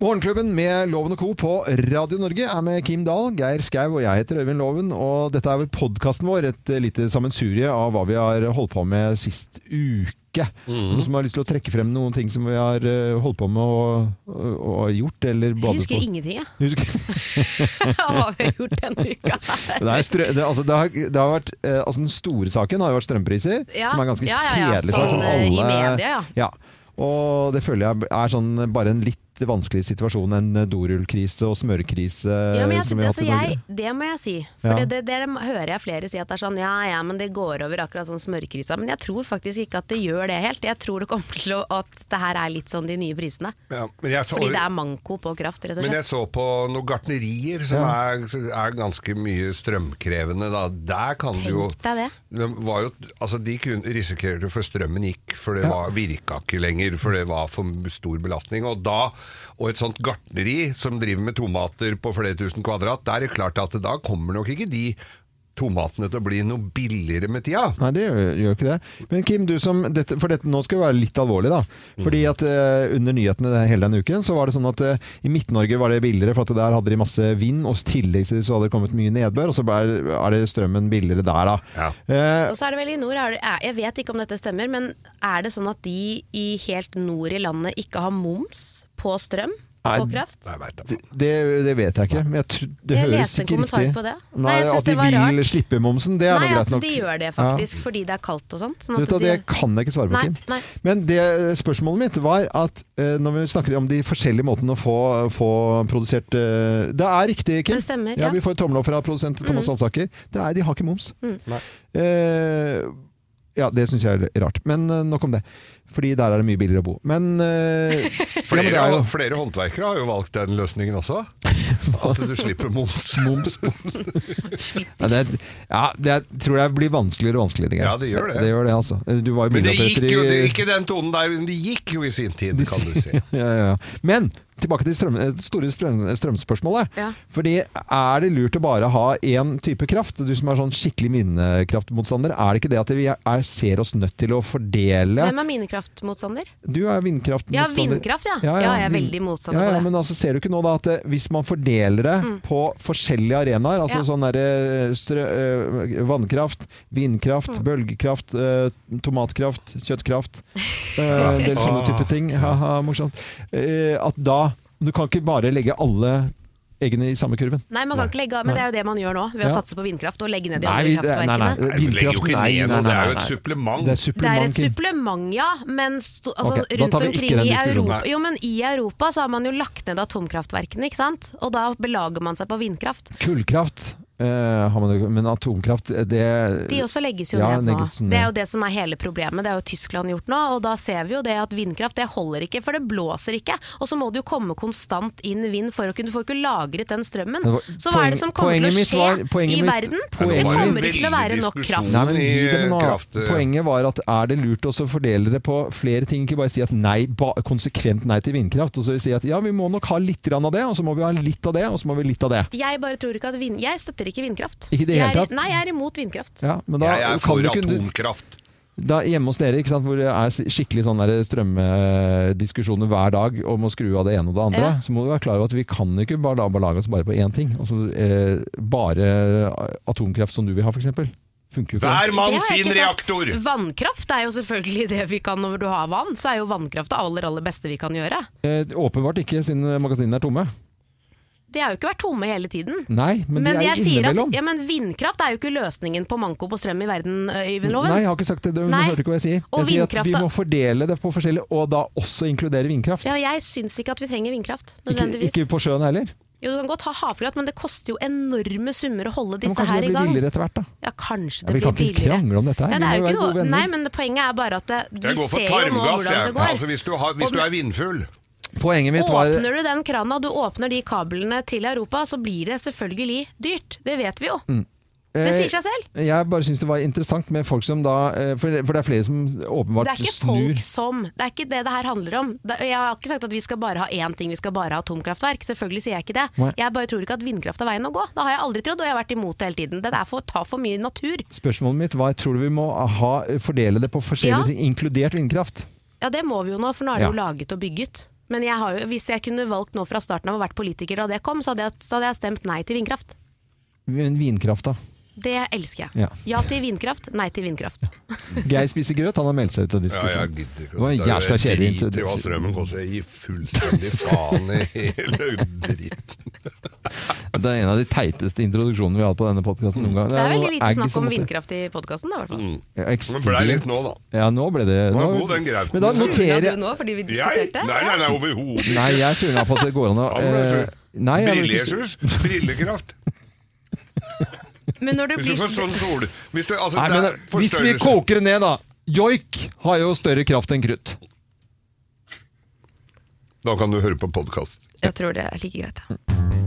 Morgenklubben med Loven og Co. på Radio Norge er med Kim Dahl, Geir Skau og jeg heter Øyvind Loven. Og dette er podkasten vår, et lite sammensurie av hva vi har holdt på med sist uke. Noen som har lyst til å trekke frem noen ting som vi har eh, holdt på med og, og, og gjort, eller Jeg badet husker på. ingenting, jeg. Husker- Hva vi har gjort denne uka. Det, er strø, det, altså, det, har, det har vært, eh, altså Den store saken har jo vært strømpriser, Ja. som er en ganske Ja, ja, ja. kjedelig sak. Sånn, Som eh, i media, ja. ja. Og det føler jeg er sånn bare en litt vanskelig situasjon. enn dorullkrise og smørkrise Ja, men jeg, som vi har hatt altså, i Norge. jeg, det må jeg si. For Ja. det, det, det hører jeg flere si at det er sånn ja ja, men det går over akkurat sånn smørkrisa. Men jeg tror faktisk ikke at det gjør det helt. Jeg tror det kommer til å, at det her er litt sånn de nye prisene. Ja, men, jeg så, Fordi det er manko på kraft, rett og slett. men jeg så på noen gartnerier som er, er ganske mye strømkrevende. Da. Der kan du jo Tenk deg det. det var jo, altså de kunne, risikerte for strømmen gikk, for det var, virka ikke lenger, for det var for stor belastning. Og da, og et sånt gartneri som driver med tomater på flere tusen kvadrat, der er det klart at da kommer nok ikke de tomatene til å bli noe billigere med tida. Nei, det gjør, gjør ikke det. Men Kim, du som, dette, for dette, nå skal vi være litt alvorlig da. Fordi at uh, under nyhetene hele denne uken, så var det sånn at uh, i Midt-Norge var det billigere, for at der hadde de masse vind, og i tillegg til så hadde det kommet mye nedbør, og så er, er det strømmen billigere der da. Ja. Uh, Og så er det vel i nord, er det, jeg vet ikke om dette stemmer, men er det sånn at de i helt nord i landet ikke har moms på strøm? Nei, På kraft? Nei, det, det, det vet jeg ikke, men jeg tror, det Jeg høres ikke riktig. på det. Nei, Nei, at de vil rart. slippe momsen, det er Nei, nå greit at de gjør det faktisk fordi det er kaldt og sånt. sånn Du hva, de- det kan jeg ikke svare på, Kim. Men det spørsmålet mitt var at eh, når vi snakker om de forskjellige måtene å få, få produsert eh, Det er riktig, Kim. Det stemmer, ja. ja. Mm. Vi får tommel opp fra produsent Thomas Alsaker. Det er, de har ikke moms. Nei. Eh, ja, det syns jeg er rart. Men uh, nok om det. Fordi der er det mye billigere å bo. Men, ja, men Flere, det er jo flere håndverkere har jo valgt den løsningen også. At du slipper moms. moms ja, det, ja, det er- tror jeg blir vanskeligere og vanskeligere. Ja, det gjør det. Det gjør det, altså. Du var jo Men det gikk jo, det, i ikke den tonen der, men det gikk jo i sin tid, kan du si. ja, ja, ja. Men tilbake til strøm, det store strøm, strømspørsmålet. Ja. Fordi Er det lurt å bare ha én type kraft? Du som er sånn skikkelig minnekraftmotstander. Er det ikke det at vi er, ser oss nødt til å fordele Hvem er minekraftmotstander? Du er vindkraftmotstander. Ja, vindkraft, ja. Ja, jeg er veldig motstander ja, på det. Men altså, ser du ikke nå da at eh, hvis man fordeler det på forskjellige arenaer, altså Ja. sånn derre eh, vannkraft, vindkraft, Mm. bølgekraft, eh, tomatkraft, kjøttkraft, eh, en del sånne type ting, haha, morsomt, eh, at da Du kan ikke bare legge alle eggene i samme kurven. Nei, man kan ikke legge av, men det er jo det man gjør nå, ved å Ja. satse på vindkraft og legge ned de andre kraftverkene. nei, nei, vindkraft, Nei, nei, nei, det er jo et supplement. Det er Det er et supplement, ja, men sto, altså, okay, rundt omkring i. Europa Jo, men i Europa så har man jo lagt ned atomkraftverkene, ikke sant? Og da belager man seg på vindkraft. Kullkraft eh, har man men atomkraft, det De også legges jo Ja, ned nå. ned. Det er jo det som er hele problemet. Det har jo Tyskland gjort nå, og da ser vi jo det at vindkraft det holder ikke, for det blåser ikke. Og så må det jo komme konstant inn vind for å kunne Du får ikke lagret den strømmen. Så hva er det som kommer til å skje var- i mitt- verden? Det mitt- kommer ikke til å være nok kraft. Nei, men nå. kraft, ja. Poenget var at er det lurt å fordele det på flere ting, ikke bare si at nei, ba, konsekvent nei til vindkraft, og så si at ja, vi må nok ha litt av det, og så må vi ha litt av det, og så må vi litt av det. Jeg bare tror ikke at vind... Jeg støtter ikke vindkraft. Ikke det jeg hele er, tatt? Nei, jeg er imot vindkraft. Ja, men da Jeg er kan for du ikke atomkraft. da, Hjemme hos dere, ikke sant, hvor det er skikkelig sånn der strømdiskusjoner hver dag om å skru av det ene og det andre, Ja. så må du være klar over at vi kan ikke bare da, bare lage oss bare på én ting. Altså, eh, bare atomkraft som du vil ha, f.eks. Funker jo ikke. Hver mann Det har jeg sin ikke sagt. reaktor! Vannkraft er jo selvfølgelig det vi kan når du har vann. Så er jo vannkraft det aller aller beste vi kan gjøre. Eh, åpenbart ikke, siden magasinene er tomme. De har jo ikke vært tomme hele tiden. Nei, men, de er jeg sier at, innimellom. ja, men vindkraft er jo ikke løsningen på manko på strøm i verden, Øyvind Loven. Nei, jeg har ikke sagt det. Du Nei. hører ikke hva jeg sier. Og Jeg sier at vi må fordele det på forskjellig, og da også inkludere vindkraft. Ja, jeg syns ikke at vi trenger vindkraft. Ikke, nødvendigvis. ikke på sjøen heller. Jo, Du kan godt ha havkraft, men det koster jo enorme summer å holde disse Ja, men disse kanskje det blir billigere etter hvert, da. Ja, kanskje det Ja, billigere. vi kan ikke krangle om dette her. Ja, det er må jo være ikke gode noe, venner. nei, men poenget er bare at det, vi ser jo nå hvordan jeg. det går. Altså, hvis, du har, hvis du er vindfull. Poenget mitt var Åpner du den krana, du åpner de kablene til Europa, så blir det selvfølgelig dyrt. Det vet vi jo. Mm. Det Eh, sier seg selv. Jeg bare syns det var interessant med folk som da eh, For, det er flere som åpenbart snur. Det er ikke snur folk som Det er ikke det det her handler om. Jeg har ikke sagt at vi skal bare ha én ting, vi skal bare ha atomkraftverk. Selvfølgelig sier jeg ikke det. Nei. Jeg bare tror ikke at vindkraft er veien å gå. Det har jeg aldri trodd, og jeg har vært imot det hele tiden. Det er for å ta for mye natur. Spørsmålet mitt var tror du vi må ha, fordele det på forskjellige Ja. ting, inkludert vindkraft? Ja, det må vi jo nå, for nå er det Ja. jo laget og bygget. Men jeg har jo, hvis jeg kunne valgt nå fra starten av å vært politiker da det kom, så hadde, jeg, så hadde jeg stemt nei til vindkraft. Men Vinkraft, da. Det elsker jeg. Ja. Ja, til vindkraft, nei til vindkraft. Geir spiser grøt, han har meldt seg ut av Ja, jeg diskusjonen. gidder ikke. Det var en jævla kjedelig Jeg driter i hva strømmen koster. Jeg gir fullstendig faen i hele. Det er en av de teiteste introduksjonene vi har hatt på denne podkasten noen gang. Det er veldig lite snakk om vindkraft i podkasten, i hvert fall. Ja, Det ble litt nå, da. Ja, nå ble det Nå nå, god den. Men da noterer jeg du nå, fordi vi Jeg? diskuterte? Nei, nei, nei, overhodet Nei, jeg surna på at det går an å Ja, eh, Nei, jeg vil ikke Brillejus, brillekraft. Men når du blir får sånn sol... Hvis, du, altså, Nei, men Hvis vi koker det ned, da. Joik har jo større kraft enn krutt. Da kan du høre på podkast. Jeg tror det er like greit.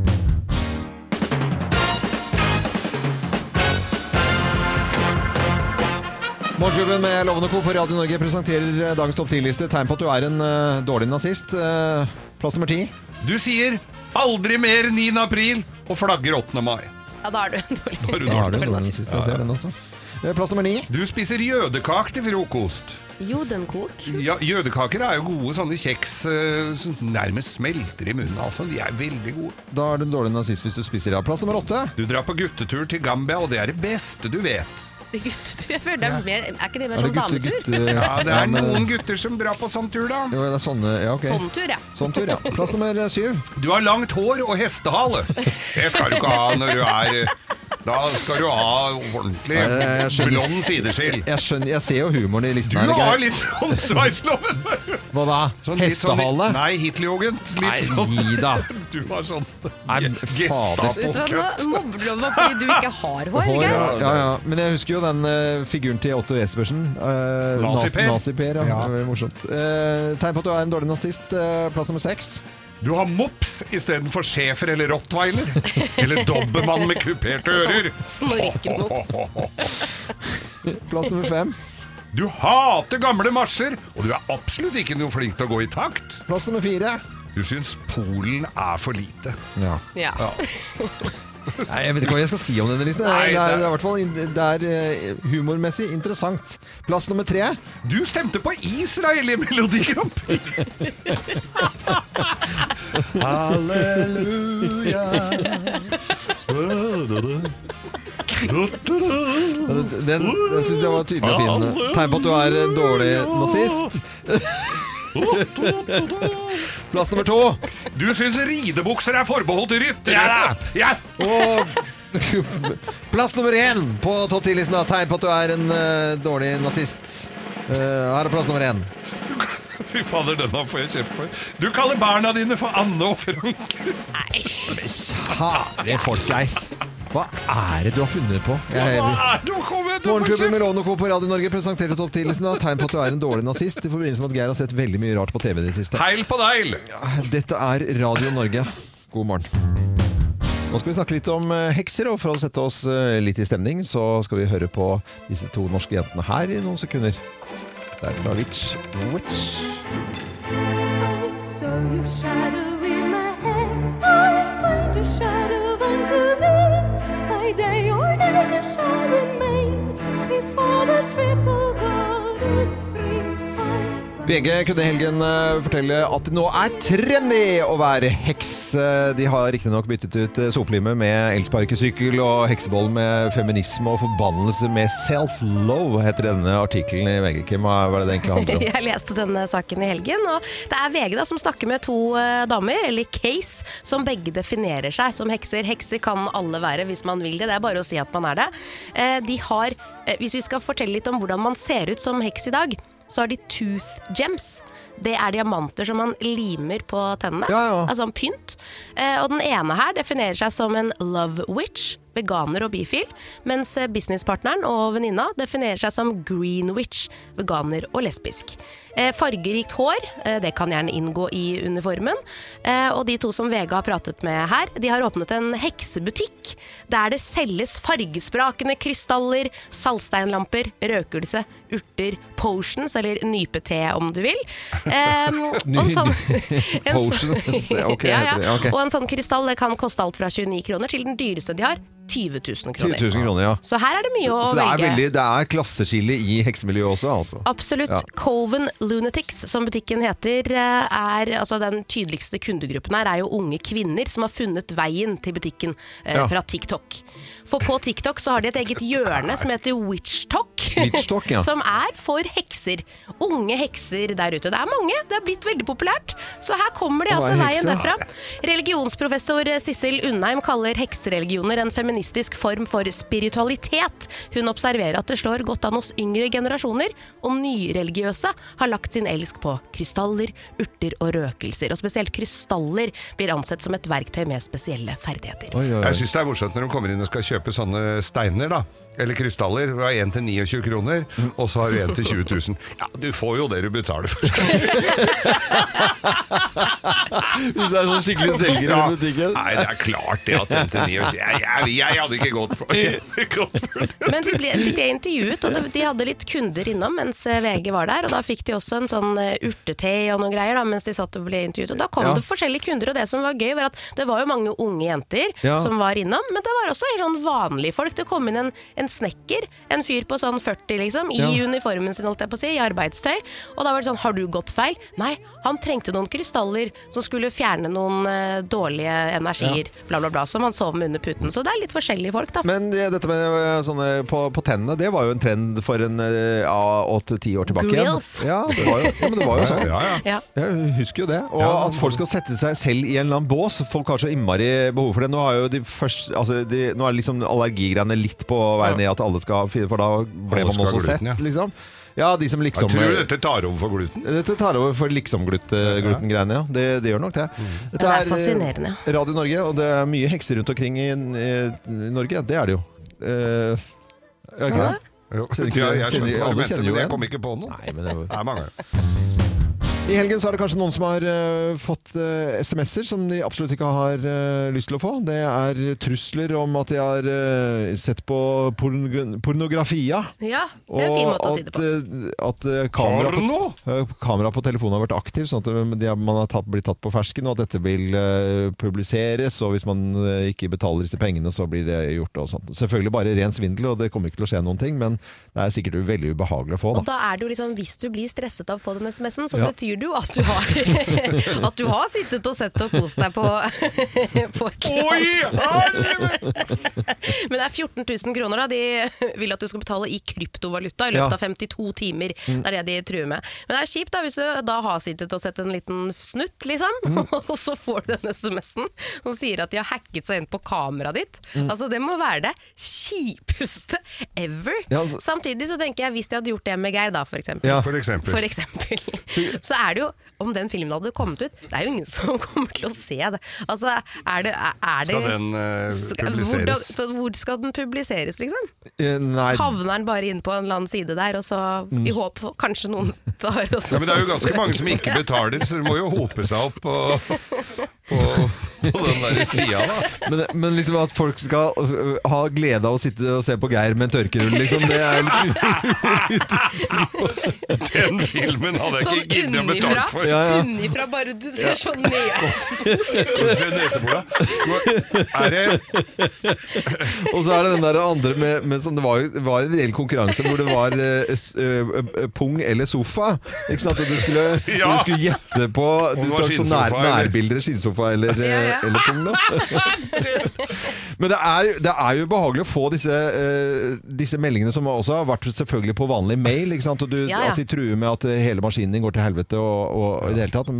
Morgenklubben med Lovende Co. på Radio Norge presenterer eh, dagens topp 10-liste. Tegn på at du er en uh, dårlig nazist. Uh, plass nummer ti. Du sier 'aldri mer 9. april' og flagger 8. mai. Ja, da er du en dårlig. Da er du Da har du en dårlig nazist. Jeg ser den også. Plass nummer ni. Du spiser jødekake til frokost. Jodenkok. Ja, Jødekaker er jo gode sånne kjeks eh, som nærmest smelter i munnen. Altså, De er veldig gode. Da er du en dårlig nazist hvis du spiser det. Plass nummer åtte. Du drar på guttetur til Gambia, og det er det beste du vet. Guttetur. Jeg føler det er mer Er ikke det mer Er sånn gutte, dametur? gutte... Ja, Det er men- noen gutter som drar på sånn tur, da. Jo, det er sånne, ja, ok. Sånn tur, ja. Sånn tur, ja. Plass nummer syv. Du har langt hår og hestehale. Det skal du ikke ha når du er Da skal du ha ordentlig Nei, jeg skjønner. blond sideskill. Jeg skjønner, jeg ser jo humoren i Du listen her. har Geir. litt sånn sveisloven. Hva da? Sånn litt sånn- Hestehale? Nei, Hitlerjugend. Nei, Litt sånn. gi da. Du har sånn Nei, fader. Vet du hva. Nå mobber du meg fordi du ikke har hår. Hår, Geir. ja, ja, ja. Men jeg husker jo den uh, figuren til Otto Jespersen. Uh, Nazi-Per. Nazi-Per, ja. Ja. Det morsomt. Uh, tegn på at du er en dårlig nazist. Uh, plass nummer seks. Du har mops istedenfor schæfer eller rottweiler. Eller dobbermann med kuperte ører. Snorkemops. Plass nummer fem. Du hater gamle marsjer, og du er absolutt ikke noe flink til å gå i takt. Plass nummer fire. Du syns Polen er for lite. Ja. Ja. Nei, jeg vet ikke hva jeg skal si om denne listen. Nei, det, er, det- er i hvert fall in- det er eh, humormessig interessant. Plass nummer tre. Du stemte på Israel i Melodi Grand Prix! Den, den, den syns jeg var tydelig og fin. Tegn på at du er en dårlig nazist. Plass nummer to. Du syns ridebukser er forbeholdt ryttere! Ja, Og plass nummer én på topp 10-listen. da. Tegn på at du er en uh, dårlig nazist. Uh, her er plass nummer én. Fy fader, denne får jeg kjeft for. Du kaller barna dine for Anne og Frank. Nei, Kjære folk, Geir. Hva er det du har funnet på? Jeg, Hva er det du har kommet Morgenklubben med? Lovende Co. på Radio Norge presenterer topptidelsen 10-listen. Tegn på at du er en dårlig nazist i forbindelse med at Geir har sett veldig mye rart på TV i det siste. Heil på deg! Dette er Radio Norge. God morgen. Nå skal vi snakke litt om eh, hekser, og for å sette oss eh, litt i stemning, så skal vi høre på disse to norske jentene her i noen sekunder. Det er fra Witch. Witch. I saw your shadow VG kunne i helgen eh, fortelle at det nå er trendy å være heks. Eh, De har riktignok byttet ut eh, med elsparkesykkel og hekseboll med feminisme og forbannelse med self-love, heter denne artikkelen i VG. Kim, hva er det det egentlig handler om? Jeg leste denne saken i helgen, og det er VG da som snakker med to damer, eller case, som begge definerer seg som hekser. Hekser kan alle være hvis man vil det, det er bare å si at man er det. De har, hvis vi skal fortelle litt om hvordan man ser ut som heks i dag, så har de tooth gems. Det er diamanter som man limer på tennene, Ja, ja. altså en pynt. Eh, Og den ene her definerer seg som en love witch, veganer og bifil, mens eh, businesspartneren og venninna definerer seg som green witch, veganer og lesbisk. Eh, Fargerikt hår, det kan gjerne inngå i uniformen. Og de to som Vega har pratet med her, de har åpnet en heksebutikk der det selges fargesprakende krystaller, saltsteinlamper, røkelse, urter, potions, eller nypete om du vil. Eh, og en sånn, en sånn- ja, ja. Og en sånn krystall kan koste alt fra 29 kroner til den dyreste de har, 20 000 20 kroner. 000 kroner, ja. Så her er det mye å Så det velge. veldig, det er klasseskille i heksemiljøet også, altså. Absolutt. Ja. Coven Lunatics, som butikken heter, eh, er altså den tydeligste kundegruppen her, er jo unge kvinner som har funnet veien til butikken eh, Ja. fra TikTok. For på TikTok så har de et eget hjørne som heter Witchtalk. Witchtalk, ja. Som er for hekser. Unge hekser der ute. Det er mange, det har blitt veldig populært. Så her kommer de altså veien derfra. Religionsprofessor Sissel Undheim kaller heksereligioner en feministisk form for spiritualitet. Hun observerer at det slår godt an hos yngre generasjoner, og nyreligiøse har lagt sin elsk på krystaller, urter og røkelser. Og spesielt krystaller blir ansett som et verktøy med spesielle ferdigheter. Oi, oi, oi. Jeg syns det er morsomt når de kommer inn og skal kjøpe sånne steiner, da. Eller krystaller. Fra 1 til 29 kroner, og så har du 1 til 20 000. Ja, du får jo det du betaler for. Hvis det er sånn skikkelig selger i Ja. butikken. Nei, det er klart det at 1 til 29 jeg, jeg, jeg hadde ikke gått for, ikke gått for det. Men de ble, de ble intervjuet, og de, de hadde litt kunder innom mens eh, VG var der. Og da fikk de også en sånn eh, urtete og noen greier da, mens de satt og ble intervjuet. Og da kom Ja. det forskjellige kunder, og det som var gøy var at det var jo mange unge jenter Ja. som var innom, men det var også helt sånn vanlige folk. Det kom inn en, en snekker, en fyr på sånn 40 liksom, i Ja. uniformen sin, holdt jeg på å si, i arbeidstøy. Og da var det sånn, har du gått feil? Nei, han trengte noen krystaller som skulle fjerne noen uh, dårlige energier, bla bla bla, som han sov med under puten. Så det er litt forskjellige folk, da. Men ja, dette med eh, sånne på, på tennene, det var jo en trend for en eh, ja, åtte-ti år tilbake Grills. igjen. Ja, det var jo, ja, men det var jo sånn. Ja, ja. Ja. Jeg husker jo det. Og Ja. at folk skal sette seg selv i en eller annen bås. Folk har så innmari behov for det. Nå, har jo de først, altså de, nå er liksom allergigreiene litt på vei ned, at alle skal For da ble man også gluten, sett, ja. liksom. Ja, de som Jeg liksom tror dette tar over for gluten? Dette tar over for liksom-gluten-greiene, ja. Det, det gjør nok det. Dette Det er eh, fascinerende. Radio Norge, og det er mye hekser rundt omkring i, i, Norge. Det er det jo. Eh, er ikke det? Jo. Ja, jeg skjønner hva du mente, men jeg kom ikke på noe. Nei, men det var... Det er mange. I helgen så er det kanskje noen som har uh, fått uh, SMS-er som de absolutt ikke har uh, lyst til å få. Det er trusler om at de har sett på porn pornografia. Ja, det er en fin måte å si det på. at, at kamera, på, kamera på telefonen har vært aktiv, sånn at de man har tatt, blitt tatt på fersken, og at dette vil publiseres. Og hvis man ikke betaler disse pengene, så blir det gjort. Og sånt. Selvfølgelig bare ren svindel, og det kommer ikke til å skje noen ting, men det er sikkert veldig ubehagelig å få. Og Da. da er det jo liksom, Hvis du blir stresset av å få den SMS-en, så Ja. betyr det du at du har At du har sittet og sett og kost deg på, på Oi! Men det er 14 000 kroner, da. De vil at du skal betale i kryptovaluta i løpet Ja. Mm. av 52 timer. Det er det de truer med. Men det er kjipt da hvis du da har sittet og sett en liten snutt, liksom, Mm. og så får du denne SMS-en som sier at de har hacket seg inn på kameraet ditt. Mm. Altså Det må være det kjipeste ever. Ja, altså- Samtidig så tenker jeg, hvis de hadde gjort det med Geir, da, for eksempel. Ja. For eksempel. For eksempel. Så er det jo, om den filmen hadde kommet ut, det er jo ingen som kommer til å se det. Altså, er det, er det Skal den uh, publiseres? Hvordan, hvor skal den publiseres, liksom? Uh, Nei, Havner den bare inn på en eller annen side der, og så i håp kanskje noen tar og Ja, men det er jo ganske mange som ikke betaler, så det må jo hope seg opp på, på, på den der sida, da. Men, men liksom at folk skal øh, ha glede av å sitte og se på Geir med en tørkerull, liksom, det er litt Den filmen hadde jeg ikke giddet å betale for. Ja, ja. unnifra bare du ser sånn ned. Er Og så er det den der andre med, med sånn, Det var jo var en reell konkurranse hvor det var eh, eh, eh, pung eller sofa. Ikke sant? Du skulle, Ja. du skulle gjette på Du tok sånn nær, nærbilder, skinnsofa eller, Ja, ja. eller pung. da Men det er, det er jo behagelig å få disse, uh, disse meldingene som også har vært selvfølgelig på vanlig mail. Ikke sant? Og du, Ja, ja. At de truer med at hele maskinen din går til helvete og, og, i det hele tatt, og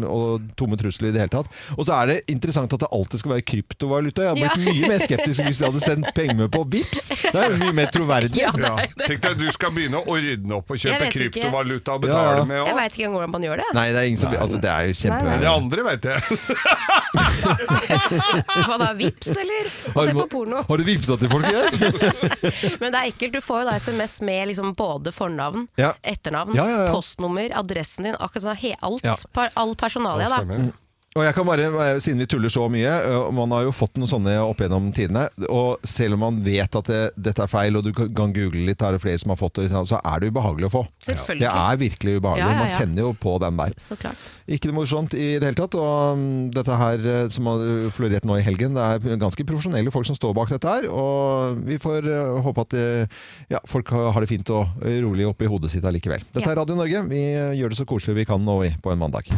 tomme trusler i det hele tatt. Og så er det interessant at det alltid skal være kryptovaluta. Jeg hadde blitt Ja. mye mer skeptisk hvis jeg hadde sendt penger med på Vips. Det er jo mye mer troverdig. Ja, ja. Tenk deg, du skal begynne å ordne opp og kjøpe kryptovaluta og betale ja. med Jeg òg. veit ikke engang hvordan man gjør det. Nei, det er ingen som altså, Det er jo kjempe... Nei, Det andre vet jeg. Hva da, vips, eller? Og Har se du, på porno. har du vipsa til folk igjen? Men det er ekkelt. Du får jo da SMS med liksom både fornavn, Ja. etternavn, Ja, ja, ja. postnummer, adressen din, akkurat sånn alt. All personalia, da. Og jeg kan bare, eh, Siden vi tuller så mye, øh, man har jo fått noen sånne opp gjennom tidene. Og selv om man vet at det, dette er feil, og du kan google litt, er det flere som har fått det, så er det ubehagelig å få. Selvfølgelig. Det er virkelig ubehagelig. Ja, ja, Man ja. kjenner jo på den der. Så klart. Ikke noe morsomt i det hele tatt. Og mm, dette her eh, som har florert nå i helgen, det er ganske profesjonelle folk som står bak dette her. Og vi får eh, håpe at det, ja, folk har det fint og rolig oppi hodet sitt allikevel. Dette er Radio Norge. Vi eh, gjør det så koselig vi kan nå på en mandag.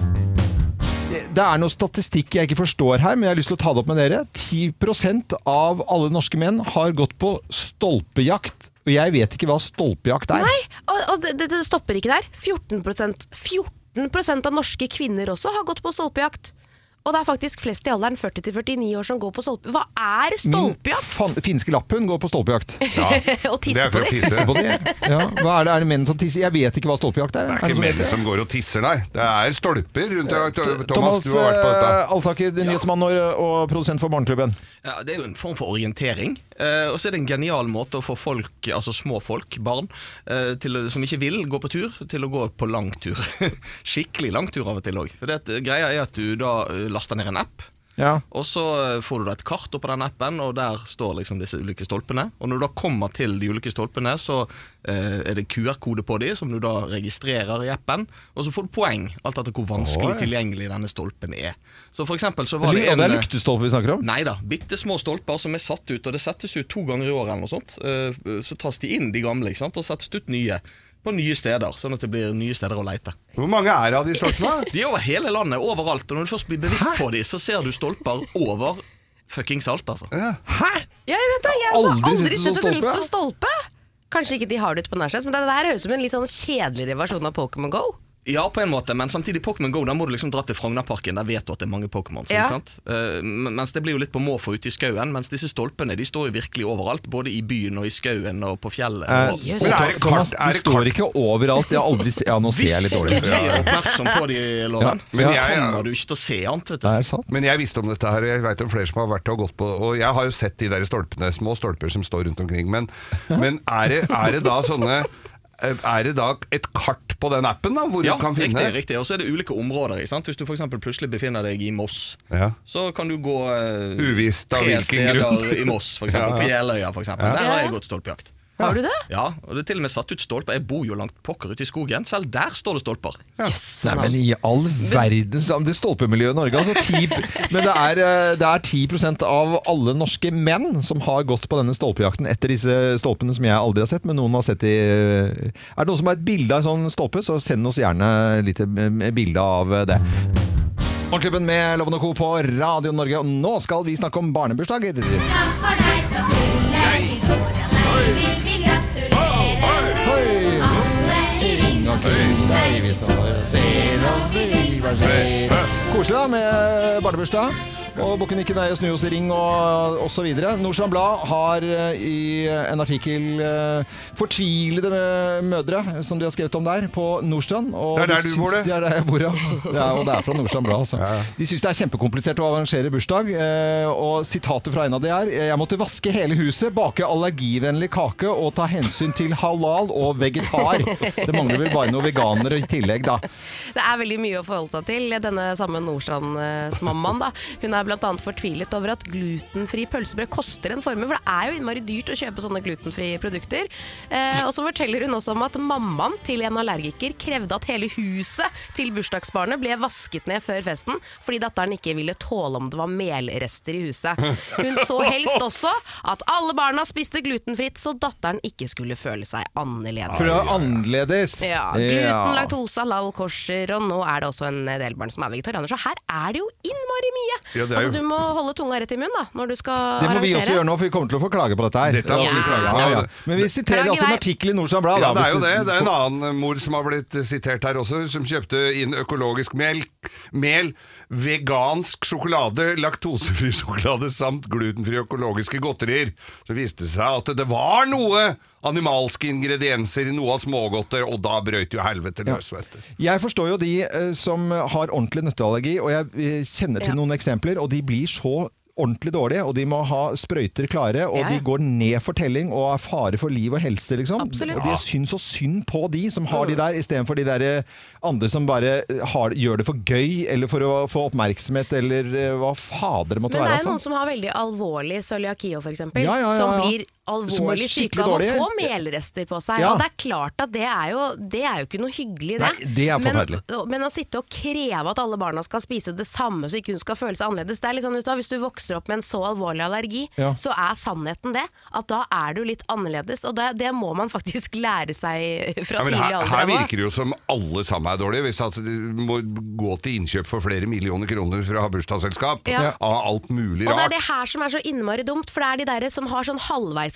Det er noe statistikk jeg ikke forstår her, men jeg har lyst til å ta det opp med dere. 10% av alle norske menn har gått på stolpejakt. Og jeg vet ikke hva stolpejakt er. Nei, og, og det, det stopper ikke der. 14%, 14% av norske kvinner også har gått på stolpejakt. Og det er faktisk flest i alderen 40 49 år som går på stolpe... Hva er stolpejakt? fan- finske lapphund går på stolpejakt. og Det er på dem? tisse. Se på det. Ja, hva er det? Er det menn som tisser? Jeg vet ikke hva stolpejakt er. Det er ikke menn som går og tisser, nei. Det er stolper rundt Thomas, Thomas du har vært på dette. eh, Alsaker, nyhetsmann og, og produsent for Morgenklubben. Ja, Det er jo en form for orientering. Eh, og så er det en genial måte å få folk, altså små folk, barn, eh, til, som ikke vil gå på tur, til å gå på langtur. Skikkelig langtur av og til òg. At- greia er at du da eh, laster ned en app. Ja. Og så eh, får du da et kart oppå den appen, og der står liksom disse ulike stolpene. Og når du da kommer til de ulike stolpene, så eh, er det QR-kode på de, som du da registrerer i appen. Og så får du poeng, alt etter hvor vanskelig Oi. tilgjengelig denne stolpen er. Så for eksempel så var det en det er eh, lyktestolper vi snakker om? Nei da, bitte små stolper som er satt ut, og det settes ut to ganger i året eller noe sånt. Eh, Så tas de inn, de gamle, ikke sant, og settes ut nye. På nye steder, sånn at det blir nye steder å leite. Hvor mange er det av de stolpene? De er over hele landet, overalt. Og når du først blir bevisst på de, så ser du stolper over fuckings alt, altså. Hæ?! Ja, jeg vet det. Jeg har Aldri aldri sett en en stolpe. stolpe. Kanskje ikke de har det ute på Nærsnes, men det der høres ut som en litt sånn kjedeligere versjon av Pokémon Go. Ja, på en måte, men samtidig Pokémon Go, da må du liksom dra til Frognerparken. Der vet du at det er mange Pokémons. Ja. Eh, mens det blir jo litt på måfå ute i skauen. Mens disse stolpene de står jo virkelig overalt. Både i byen og i skauen og på fjellet. Eh, og yes. Men er det Thomas, kart? Er de det står ikke overalt. Jeg har aldri se Ja, nå ser jeg litt Hvis dårlig. du er oppmerksom på de, Loven, Ja. så Men jeg- kommer du ikke til å se annet. vet du. Det er sant. Men jeg visste om dette her, og jeg vet om flere som har vært og gått på Og jeg har jo sett de der stolpene, små stolper som står rundt omkring. Men, men er, det, er det da sånne Er det da et kart på den appen da, hvor Ja, du kan finne riktig, riktig. Og så er det ulike områder. ikke sant? Hvis du for eksempel plutselig befinner deg i Moss, Ja. så kan du gå uh, Uvisst av tre hvilken steder grunn. i Moss, for eksempel. Ja, ja. På Jeløya, for. Der har jeg gått stolpejakt. Har du det? Ja, og det er til og med satt ut stolper. Jeg bor jo langt pokker ute i skogen. Selv der står det stolper. Yes. Nei, men i all verdens Det stolpemiljøet i Norge altså 10, Men det er, eh, det er 10% av alle norske menn som har gått på denne stolpejakten etter disse stolpene som jeg aldri har sett, men noen har sett i Er det noen som har et bilde av en sånn stolpe, så send oss gjerne litt eh, bilde av det. Morgenklubben med Loven og Co. på Radio Norge, og nå skal vi snakke om barnebursdager. For deg som fyller i år, vil vi gratulere. Alle i ring og Koselig da med barnebursdag. Og Bukkenikken snu Snøhos i ring og osv. Nordstrand Blad har eh, i en artikkel eh, fortvilede mødre, som de har skrevet om der, på Nordstrand. Og Det er der de du bor, det. Det er der jeg bor, ja. Det er, og det er fra Nordstrand Blad. Altså. De syns det er kjempekomplisert å arrangere bursdag. eh, Og sitatet fra en av de er Jeg måtte vaske hele huset, bake allergivennlig kake og ta hensyn til halal og vegetar. Det mangler vel bare noen veganere i tillegg, da. Det er veldig mye å forholde seg til. Denne samme Nordstrands-mammaen da. Hun er bl.a. fortvilet over at glutenfri pølsebrød koster en formue, for det er jo innmari dyrt å kjøpe sånne glutenfrie produkter. Eh, og så forteller hun også om at mammaen til en allergiker krevde at hele huset til bursdagsbarnet ble vasket ned før festen, fordi datteren ikke ville tåle om det var melrester i huset. Hun så helst også at alle barna spiste glutenfritt, så datteren ikke skulle føle seg annerledes. For det var annerledes. Ja, gluten, laktose, halal, kosher, og nå er det også en del barn som er vegetarianer. Så her er det jo innmari mye! Ja, det er altså, du må holde tunga rett i munnen da, når du skal arrangere. Det må vi arrangere. også gjøre nå, for vi kommer til å få klage på dette her. Dette er Ja, ja, ja. Men vi siterer altså en artikkel i Norsan Blad. Ja, det er jo det. Det er en annen mor som har blitt sitert her også, som kjøpte inn økologisk melk, mel, vegansk sjokolade, laktosefri sjokolade samt glutenfrie økologiske godterier. Så viste det seg at det var noe animalske ingredienser i noe av smågodter, og da brøt jo helvete løs, Ja. Jeg forstår jo de eh, som har ordentlig nøtteallergi, og jeg eh, kjenner til Ja. noen eksempler, og de blir så ordentlig dårlige, og de må ha sprøyter klare, og Ja, de går ned for telling og er fare for liv og helse, liksom. Absolutt. Og de syns så synd på de som har de der, istedenfor de der eh, andre som bare har, gjør det for gøy, eller for å få oppmerksomhet, eller eh, hva fader det måtte være. Men det være. er noen Altså. som har veldig alvorlig cøliakio, f.eks. Ja, ja, Som blir alvorlig syke av å få melrester på seg. Ja. Og det er klart at det er jo, det er jo ikke noe hyggelig, det. Nei, det er forferdelig. Men, men å sitte og kreve at alle barna skal spise det samme så ikke hun skal føle seg annerledes det er litt sånn, vet du, Hvis du vokser opp med en så alvorlig allergi, Ja. så er sannheten det at da er du litt annerledes. Og det, det må man faktisk lære seg fra Ja, men tidlig alder. her her virker det jo som alle sammen er dårlige. Hvis at du må gå til innkjøp for flere millioner kroner for å ha bursdagsselskap av alt mulig rart. Og det er det her som er så innmari dumt, for det er de derre som har sånn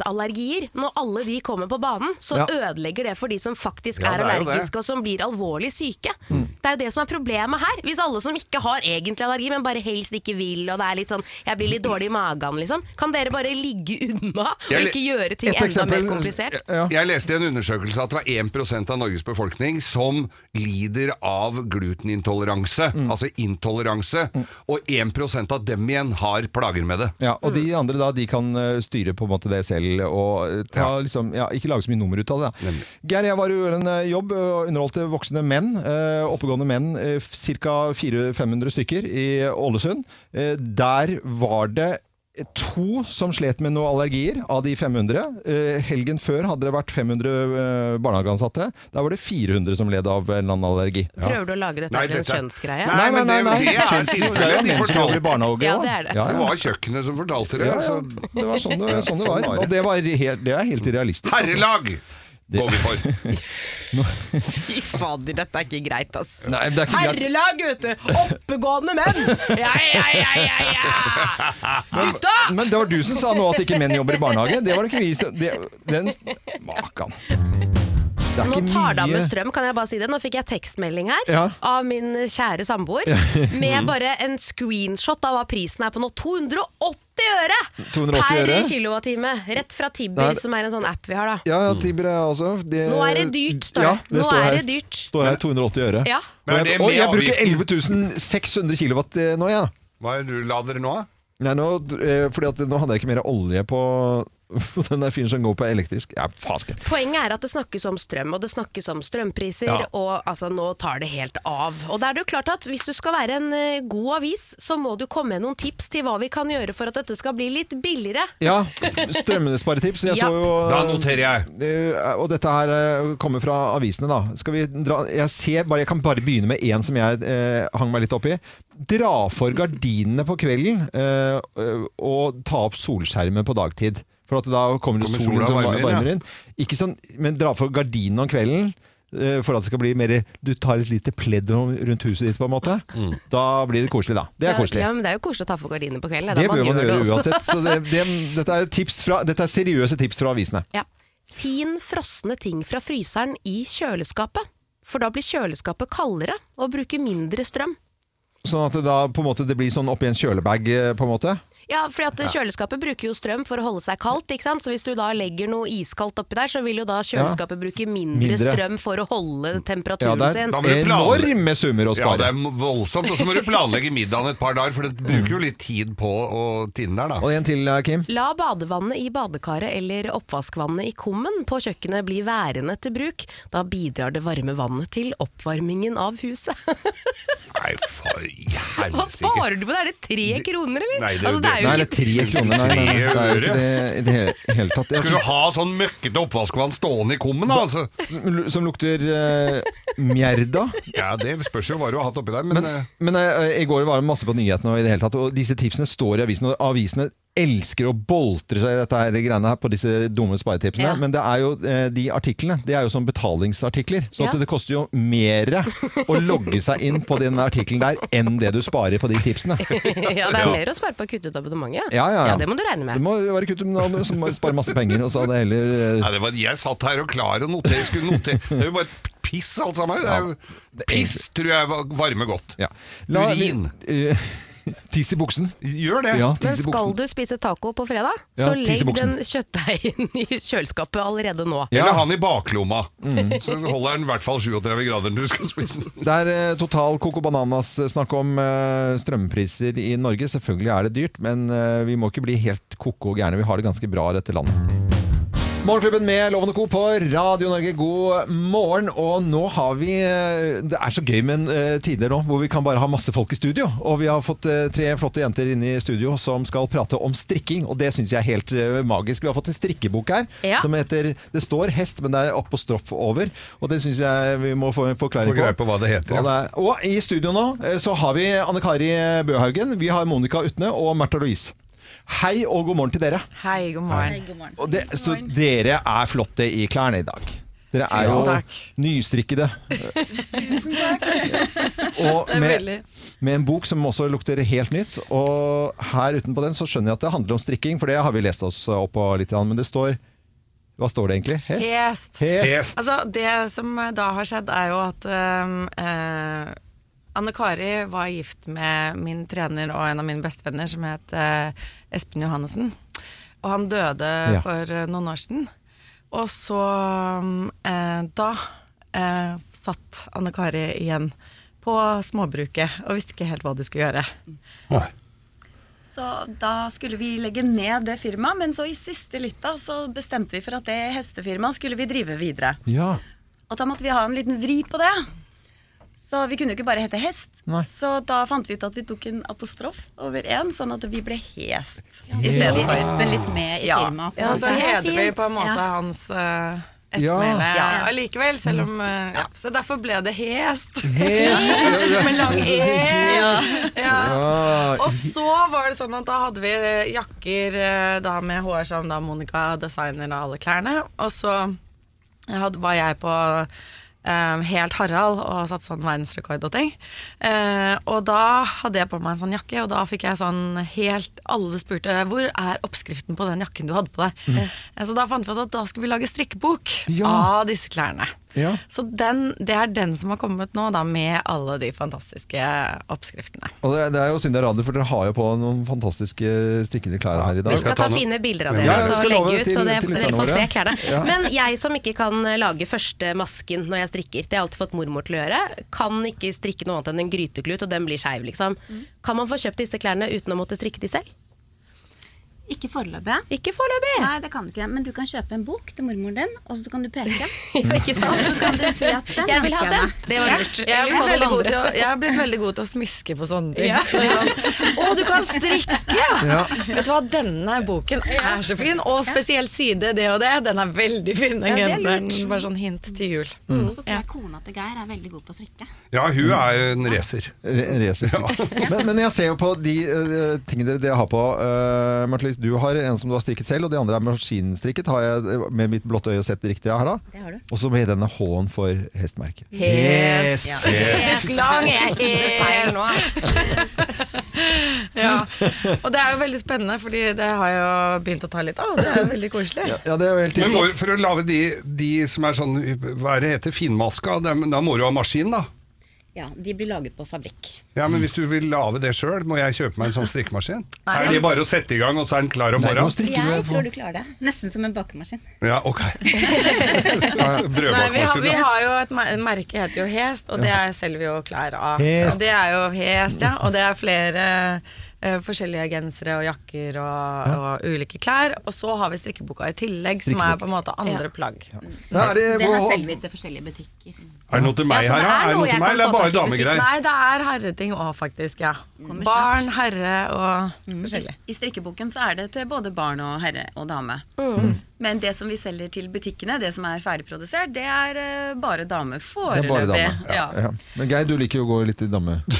halvveisallergier. Når alle de kommer på banen, så Ja. ødelegger det for de som faktisk Ja, er er allergiske og som blir alvorlig syke. Mm. Det er jo det som er problemet her. Hvis alle som ikke har egentlig allergi, men bare helst ikke vil, og det er litt sånn 'jeg blir litt dårlig i magen', liksom. Kan dere bare ligge unna og ikke gjøre ting enda eksempel- mer komplisert? Ja. Jeg leste i en undersøkelse at det var 1% av Norges befolkning som lider av glutenintoleranse, Mm. altså intoleranse, og 1% av dem igjen har plager med det. Ja, og Mm. de andre da, de kan eh, styre på en måte det selv og eh, ta, liksom, ja, ikke lage så mye nummer ut av det. Da. Geir, jeg var og gjorde en eh, jobb og underholdte voksne menn, eh, oppegående menn, eh, ca. 400-500 stykker i Ålesund. Eh, der var det to som slet med noen allergier av de 500. Eh, helgen før hadde det vært 500 eh, barnehageansatte. Der var det 400 som led av en eller annen allergi. Prøver du å lage dette til en kjønnsgreie? Nei, Nei, nei, nei. det- nei. det er det er jo De menn som jobber i barnehage Ja, det er det. Ja, Det var kjøkkenet som fortalte det. Ja, ja. altså. Det var sånn det, sånn det var. Og det, var helt, det er helt realistisk. altså. Herrelag går vi for. Fy fader, dette er ikke greit, ass. Nei, det er ikke greit. Herrelag, vet du! Oppegående menn! Ja, ja, ja, ja, ja! Gutta! Men det var du som sa nå at ikke menn jobber i barnehage. Det var det ikke vi som det, den, Makan. Det er Nå ikke tar det av med strøm, kan jeg bare si det. Nå fikk jeg tekstmelding her Ja. av min kjære samboer med bare en screenshot av hva prisen er på nå. 280 øre 280 per øre? kilowattime! Rett fra Det Tibber, er- som er en sånn app vi har, da. Ja, ja, Tibber er også det, Nå er det dyrt, står ja, det. Nå står er her. det dyrt. Står her 280 øre. Ja. Men er Og det jeg, og jeg bruker avgiften? 11 600 kilowatt eh, nå, jeg. Ja. Hva er det du lader nå? Nei, nå, eh, fordi at nå hadde jeg ikke mer olje på den der fyren som går på elektrisk. Ja. Poenget er at det snakkes om strøm, og det snakkes om strømpriser, Ja. og altså, nå tar det helt av. Og da er det jo klart at hvis du skal være en eh, god avis, så må du komme med noen tips til hva vi kan gjøre for at dette skal bli litt billigere. Ja, strømsparetips. Jeg Ja. så jo Da noterer jeg. Eh, Og dette her eh, kommer fra avisene, da. Skal vi dra Jeg, ser bare, jeg kan bare begynne med én som jeg eh, hang meg litt opp i. Dra for gardinene på kvelden eh, eh, og ta opp solskjermen på dagtid. For at da kommer det Kommer solen som varmer, inn, varmer ja. inn. Ikke sånn, men dra for gardinene om kvelden. eh, For at det skal bli mer Du tar et lite pledd rundt huset ditt, på en måte. Mm. Da blir det koselig, da. Det er koselig. Ja, men det er jo koselig å ta for gardinene på kvelden. Det bør man gjør gjøre det uansett. Så det, det, dette, er tips fra, dette er seriøse tips fra avisene. Ja. Tin frosne ting fra fryseren i kjøleskapet. For da blir kjøleskapet kaldere og bruker mindre strøm. Sånn at det da på en måte det blir sånn oppi en kjølebag, eh, på en måte. Ja, fordi at kjøleskapet bruker jo strøm for å holde seg kaldt, ikke sant? Så hvis du da legger noe iskaldt oppi der, så vil jo da kjøleskapet bruke mindre, Mindre. strøm for å holde temperaturen sin. Ja, det er planlegge. enorme summer å Ja, det er voldsomt. Og så må du planlegge middagen et par dager, for det bruker jo litt tid på å tine der, da. Og en til, eh, Kim. La badevannet i badekaret eller oppvaskvannet i kummen på kjøkkenet bli værende til bruk. Da bidrar det varme vannet til oppvarmingen av huset. Nei, for i Hva sparer du på det? Er det tre kroner, eller? Nei, det- altså, det er jo Nei, det ikke er tre kroner. Nei, nei, nei, det er jo ikke det i det he- hele tatt. Jeg Skal du synes, ha sånn møkkete oppvaskvann stående i kummen, da? Altså? som, som lukter uh, mjerda. Ja, det spørs jo hva du har hatt oppi der, men, Men, eh, men eh, i går var det masse på nyhetene, og i det hele tatt, og disse tipsene står i avisen. Og avisene elsker å boltre seg i dette her greiene her på disse dumme sparetipsene. Ja. Men det er jo, eh, de artiklene det er jo som betalingsartikler. Så at Ja. det koster jo mer å logge seg inn på den artikkelen der enn det du sparer på de tipsene. ja, det er mer å spare på å kutte ut abonnementet. Ja, ja, ja. det må du regne med. Det må være kutt ut som sparer masse penger, og så hadde heller eh, Nei, det var, jeg satt her og klar og notere, skulle notere. Det er jo bare piss alt sammen. Det piss tror jeg var- varmer godt. Ja. Urin. eh, Tiss i buksen. Gjør det. Ja, Men skal du spise taco på fredag, Ja, så legg den kjøttdeigen i kjøleskapet allerede nå. Ja. Eller han i baklomma. Mm. Så holder den i hvert fall 37 grader når du skal spise den. Det er eh, total Coco Bananas snakk om eh, strømpriser i Norge. Selvfølgelig er det dyrt, men eh, vi må ikke bli helt koko gærne. Vi har det ganske bra i dette landet. Morgenklubben med Lovende Co. på Radio Norge, god morgen. Og nå har vi eh, Det er så gøy med en tider nå hvor vi kan bare ha masse folk i studio. Og vi har fått eh, tre flotte jenter inne i studio som skal prate om strikking, og det syns jeg er helt eh, magisk. Vi har fått en strikkebok her Ja. som heter Det står hest, men det er apostrof over. Og det syns jeg vi må få en forklaring på. på hva det heter, ja. Og i studio nå eh, så har vi Anne Kari Bøhaugen, vi har Monica Utne og Märtha Louise. Hei og god morgen til dere. Hei, god morgen. Og det, så dere er flotte i klærne i dag. Dere er jo nystrikkede. Tusen takk. Og er med, med en bok som også lukter helt nytt. Og her utenpå den så skjønner jeg at det handler om strikking, for det har vi lest oss opp på litt. Men det står Hva står det egentlig? Hest? Hest. Hest. Hest. Altså, det som da har skjedd, er jo at um, eh, Anne Kari var gift med min trener og en av mine bestevenner som het eh, Espen Johannessen. Og han døde Ja. for eh, noen år siden. Og så eh, Da eh, satt Anne Kari igjen på småbruket og visste ikke helt hva du skulle gjøre. Nei. Så da skulle vi legge ned det firmaet, men så i siste lita så bestemte vi for at det hestefirmaet skulle vi drive videre. Ja. Og da måtte vi ha en liten vri på det. Så vi kunne jo ikke bare hete hest. Nei. Så da fant vi ut at vi tok en apostrof over én, sånn at vi ble hest i Vi stedet for. Espen litt med i Ja. firmaet. Ja, så hedrer vi på en måte Ja. hans uh, Ja. ettermæle Ja. allikevel, selv om eh, ja. Så derfor ble det hest. Hest. Med lang E. Ja. Ja. Og så var det sånn at da hadde vi jakker eh, da med hår som da Monica designer av alle klærne. Og så hadde, var jeg på eh, helt Harald og satt sånn verdensrekord og ting. Eh, og da hadde jeg på meg en sånn jakke, og da fikk jeg sånn helt Alle spurte hvor er oppskriften på den jakken du hadde på deg. Eh, så da fant vi ut at da skulle vi lage strikkebok Ja. av disse klærne. Ja. Så den, det er den som har kommet nå, da, med alle de fantastiske oppskriftene. Og det, det er jo synd det er radio, for dere har jo på noen fantastiske strikkende klær her i dag. Vi skal ta ta fine bilder av dere ja, vi og legge ut, til- så det, dere får se klærne. Ja. Men jeg som ikke kan lage første masken når jeg strikker, det har jeg alltid fått mormor til å gjøre, kan ikke strikke noe annet enn en gryteklut, og den blir skeiv, liksom. Kan man få kjøpt disse klærne uten å måtte strikke de selv? Ikke foreløpig. Ikke foreløpig! Nei, det kan du ikke. Men du kan kjøpe en bok til mormoren din, og så kan du peke. Ja, ikke sant? Så kan du si at den Jeg vil ha den. Det var lurt. Jeg jeg, å, jeg har blitt veldig god til å smiske på sånne ting. Å, du kan strikke! Ja. Vet du hva, denne boken er så fin, og spesielt side det og det. Den er veldig fin, den Ja, er genseren. Bare sånn hint til jul. Mm. Og så tror jeg kona til Geir er veldig god på å strikke. Ja, hun er en racer. Re- racerstrikk. Men, men jeg ser jo på de uh, tingene dere, dere har på. Uh, Du har en som du har strikket selv, og de andre er maskinstrikket. Har jeg med mitt blotte øye sett riktig her da? Det har du. Og så med denne H-en for hestmerket. Hest. Hest. Lang Feil hest. nå. Ja. Og det er jo veldig spennende, fordi det har jo begynt å ta litt av. Det er jo veldig koselig. Ja, det er jo helt Men må, for å lage de, de som er sånn, hva er det heter, finmaska, da må du ha maskin da. Ja, de blir laget på fabrikk. Ja, men hvis du vil lage det sjøl, må jeg kjøpe meg en sånn strikkemaskin? Nei, er det bare å sette i gang, og så er den klar om Nei, morgenen? Jeg tror du klarer det. Nesten som en bakemaskin. Ja, ok. Nei, vi, har, vi har jo et mer- merke heter jo Hest, og det er, selger vi jo klær av. Hest. Og det er jo Hest, ja. Og det er flere eh, forskjellige gensere og jakker og, og ulike klær. Og så har vi strikkeboka i tillegg, som er på en måte andre plagg. Ja, er det, Det hvor- til forskjellige butikker. Er det noe til meg Ja, her, da? er det noe til meg, eller er det bare damegreier? Nei, det er herreting òg, faktisk. ja Mm. Barn, herre og mm. forskjellig. I strikkeboken så er det til både barn og herre og dame. Men det som vi selger til butikkene, det som er ferdigprodusert, det er uh, bare dame Det er bare foreløpig. dame. Ja. Ja. Men Geir, du liker jo å gå litt i dame. Det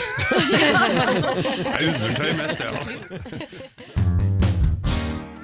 er undertøy mest, det, da.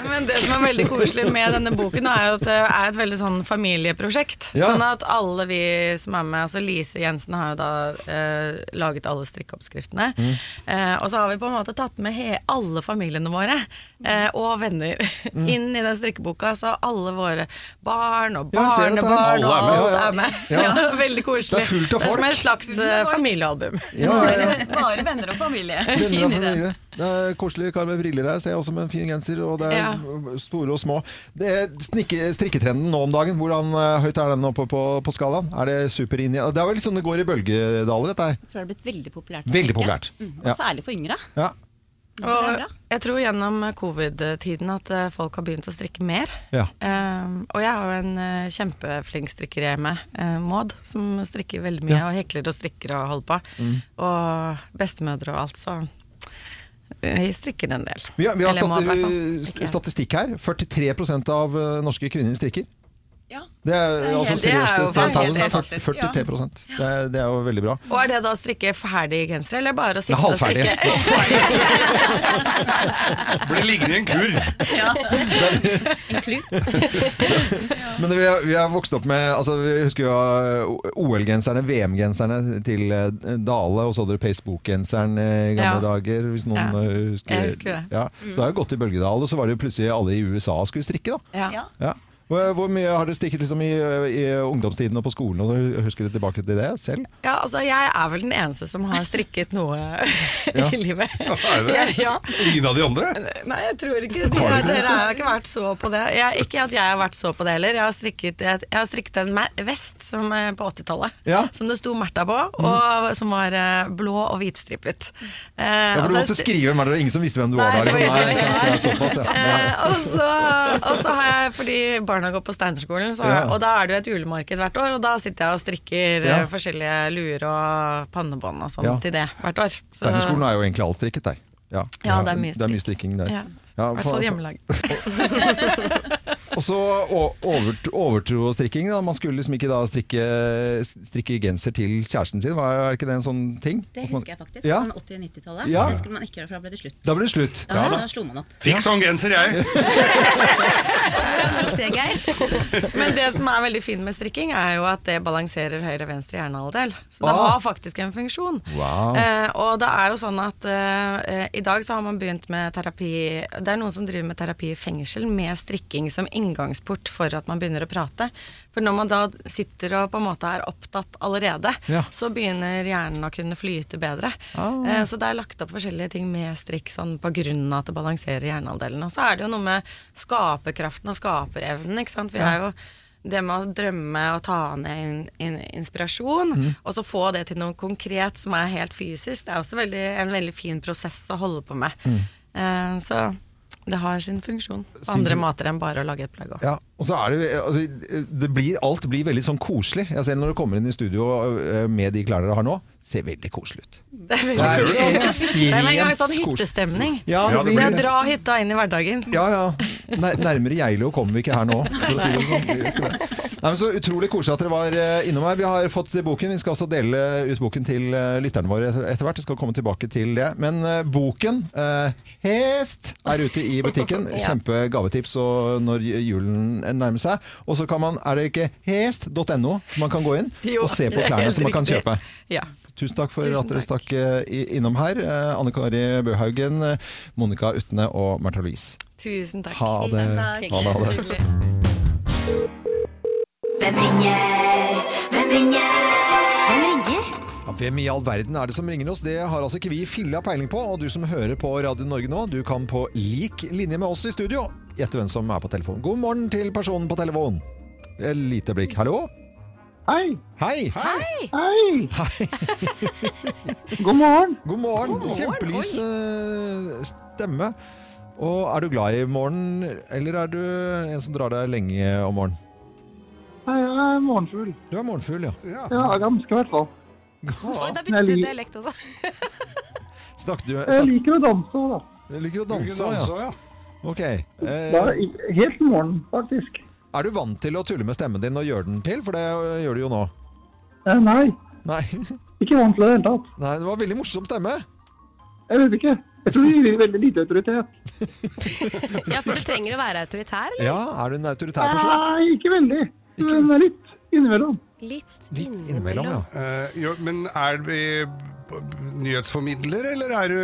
Men Men det som er veldig koselig med denne boken, er jo at det er et veldig sånn familieprosjekt. Ja. Sånn at alle vi som er med, altså Lise Jensen har jo da eh, laget alle strikkeoppskriftene. Mm. Eh, og så har vi på en måte tatt med he alle familiene våre eh, og venner Mm. inn i den strikkeboka. Så alle våre barn og barnebarn og er alt Ja, ja. er med. Ja. Ja. veldig koselig. Det er fullt av Det er som folk. et slags uh, familiealbum. Ja, ja, ja. Bare venner og familie. Venner og det. familie. Det er koselig kar med briller her, ser jeg også med en fin genser, og det er Ja. store og små. Det er snikke, strikketrenden nå om dagen, hvordan eh, høyt er den oppe på, på skalaen? Er det super inn i Det er vel litt sånn det går i bølgedaler, dette her. Jeg tror det har blitt veldig populært. Veldig populært. Mm, og Ja. særlig for yngre. Ja. Og jeg tror gjennom covid-tiden at eh, folk har begynt å strikke mer. Ja. Um, og jeg har jo en eh, kjempeflink strikker hjemme, uh, Maud, som strikker veldig mye og hekler og strikker og holder på. Mm. Og bestemødre og alt, så vi strikker en del. Vi har, vi har Eller Maud, Ikke jeg. statistikk her. 43 av norske kvinner strikker. Ja. Det er, altså det er jo fantastisk. 43 det, er, det er jo veldig bra. Og er det da å strikke ferdig genser, eller bare å sitte og halvferdig. strikke? Blir liggende i en kur. En klut. Men vi har, vi har vokst opp med altså, Vi husker jo uh, OL-genserne, VM-genserne til uh, Dale, og så hadde du Facebook-genseren uh, i gamle Ja. dager, hvis noen Ja. husker Jeg husker det. Ja. Så det har jo gått i bølgedal, og så var det jo plutselig alle i USA skulle strikke, da. Ja. Ja. Hvor, mye har dere strikket liksom, i, i ungdomstiden og på skolen? Og husker dere tilbake til det selv? Ja, altså jeg er vel den eneste som har strikket noe Ja. i livet. Ja, Er det? Ja, Ingen av de andre? Nei, jeg tror ikke de, Har du Dere har ikke vært så på det. Jeg, ikke at jeg har vært så på det heller. Jeg har strikket, jeg, jeg har strikket en vest som, eh, på 80-tallet. Ja. Som det sto Märtha på, og som var eh, blå og hvitstripet. Eh, Ja, for du måtte skrive, men det var ingen som visste hvem du Nei, var der. Liksom. Nei, er såpass, ja. Eh, og, så, og så har jeg, fordi barna går på Steinerskolen, Ja. og da er det jo et julemarked hvert år, og da sitter jeg og strikker Ja. eh, forskjellige luer og pannebånd og sånn Ja. til det hvert år. Så- Steinerskolen er jo egentlig alt strikket der. Ja, Ja, det er mye Det er mye strikking der. Ja. Ja, I hvert fall hjemmelag. Og så overt, overtrostrikking. Da. Man skulle liksom ikke da strikke, strikke genser til kjæresten sin. Var ikke det en sånn ting? Det husker jeg faktisk. Ja. Sånn 80- og 90-tallet. Ja. Det skulle man ikke gjøre, for da ble det slutt. Da ble det slutt. Da, da slo man opp. Fikk sånn genser, jeg. Gikk det, Geir? Men det som er veldig fint med strikking, er jo at det balanserer høyre-venstre hjernehalvdel. Så det Ah. har faktisk en funksjon. Wow. Eh, og det er jo sånn at eh, i dag så har man begynt med terapi Det er noen som driver med terapi i fengsel med strikking som inngangsport for at man begynner å prate. For når man da sitter og på en måte er opptatt allerede, Ja. så begynner hjernen å kunne flyte bedre. Ah. Eh, så det er lagt opp forskjellige ting med strikk sånn på grunn av at det balanserer hjernehalvdelen. Og så er det jo noe med skaperkraften og skaperevnen. Ikke sant? Vi er jo det med å drømme og ta ned in, in, inspirasjon, Mm. og så få det til noe konkret som er helt fysisk, det er også veldig, en veldig fin prosess å holde på med. Eh, så det har sin funksjon på andre måter enn bare å lage et plagg. også. Ja, og så er det, altså, det blir, Alt blir veldig sånn koselig. Jeg ser Når du kommer inn i studio eh, med de klærne dere har nå, ser veldig koselig ut. Det er veldig Det er koselig. sånn Det er en gang sånn hyttestemning. Ja, det blir... Det å dra hytta inn i hverdagen. Ja, ja. Nær- Nærmere Geilo kommer vi ikke her nå. sånn. Nei, men så utrolig koselig at dere var eh, innom her. Vi har fått boken. Vi skal også dele ut boken til eh, lytterne våre etter, hvert. Vi skal komme tilbake til det. Men eh, boken, eh, Hest, er ute i butikken. Kjempegavetips når julen nærmer seg. Og så kan man, er det ikke hest.no, så man kan gå inn og se på klærne som man kan kjøpe. Ja. Tusen takk for Tusen at dere takk. stakk eh, innom her. Eh, Anne Kari Bøhaugen, eh, Monica Utne og Märtha Louise. Tusen takk. Ha det. Takk. Ha det, ha det. Hvem ringer? Hvem ringer? Hvem ringer? Ja, hvem i all verden er det som ringer oss? Det har altså ikke vi filla peiling på. Og du som hører på Radio Norge nå, du kan på lik linje med oss i studio gjette hvem som er på telefonen. God morgen til personen på telefonen. Et lite blikk. Hallo? Hei! Hei! Hei! Hei. God morgen! God morgen. Kjempelys eh, stemme. Og er du glad i morgen, eller er du en som drar deg lenge om morgenen? Nei, jeg er morgenfugl. Du er morgenfugl, ja. Ja, ganske i hvert fall. Oi, da Jeg byttet du dialekt også. snakket du Jeg liker å danse òg, da. du liker å danse òg, ja. Ok. Eh, i- helt morgen, faktisk. Er du vant til å tulle med stemmen din og gjøre den til? For det gjør du jo nå. Eh, nei, Nei. ikke vant til det i det hele tatt. Nei, det var veldig morsom stemme. Jeg vet ikke. Jeg tror det gir veldig lite autoritet. Ja, for du trenger å være autoritær, eller? Ja, er du en autoritær person? Nei, ikke veldig. Men det er litt innimellom. Litt, innimellom, ja. Uh, jo, men er vi nyhetsformidler, eller er du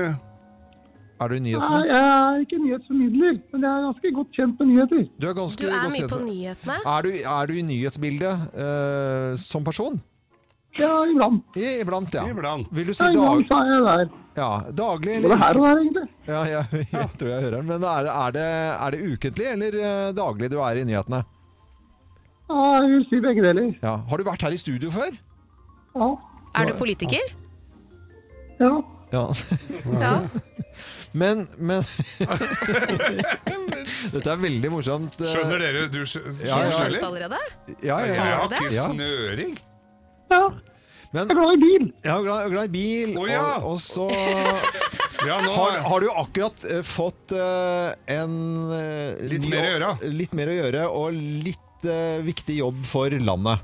Er du i Nei, jeg er ikke nyhetsformidler, men jeg er ganske godt kjent med nyheter. Du er ganske Du er godt mye kjent på nyhetene. Er du, er du i nyhetsbildet uh, som person? Ja, iblant. I, iblant, ja. Iblant. Vil du si Ja, dag, så er jeg der. ja, daglig, Både eller? her og der, egentlig. Ja, jeg, jeg tror jeg hører den. Men er, er, det, er det ukentlig eller eh, daglig du er i nyhetene? Ja, jeg vil si begge deler. Ja. Har du vært her i studio før? Ja. Er du politiker? Ja. Ja. Ja. Men, men Dette er veldig morsomt. eh, Skjønner dere? Du skjønner Ja, Har ja. skjønner? skjønt allerede? Ja, ja, Jeg har ikke Ja. snøring. ja. Men Jeg er glad i bil. jeg er glad, glad i bil, Oh, ja. og, og så Ja, nå har, har du akkurat uh, fått uh, en uh, Litt mer å gjøre. Litt mer å gjøre, og litt viktig jobb for landet.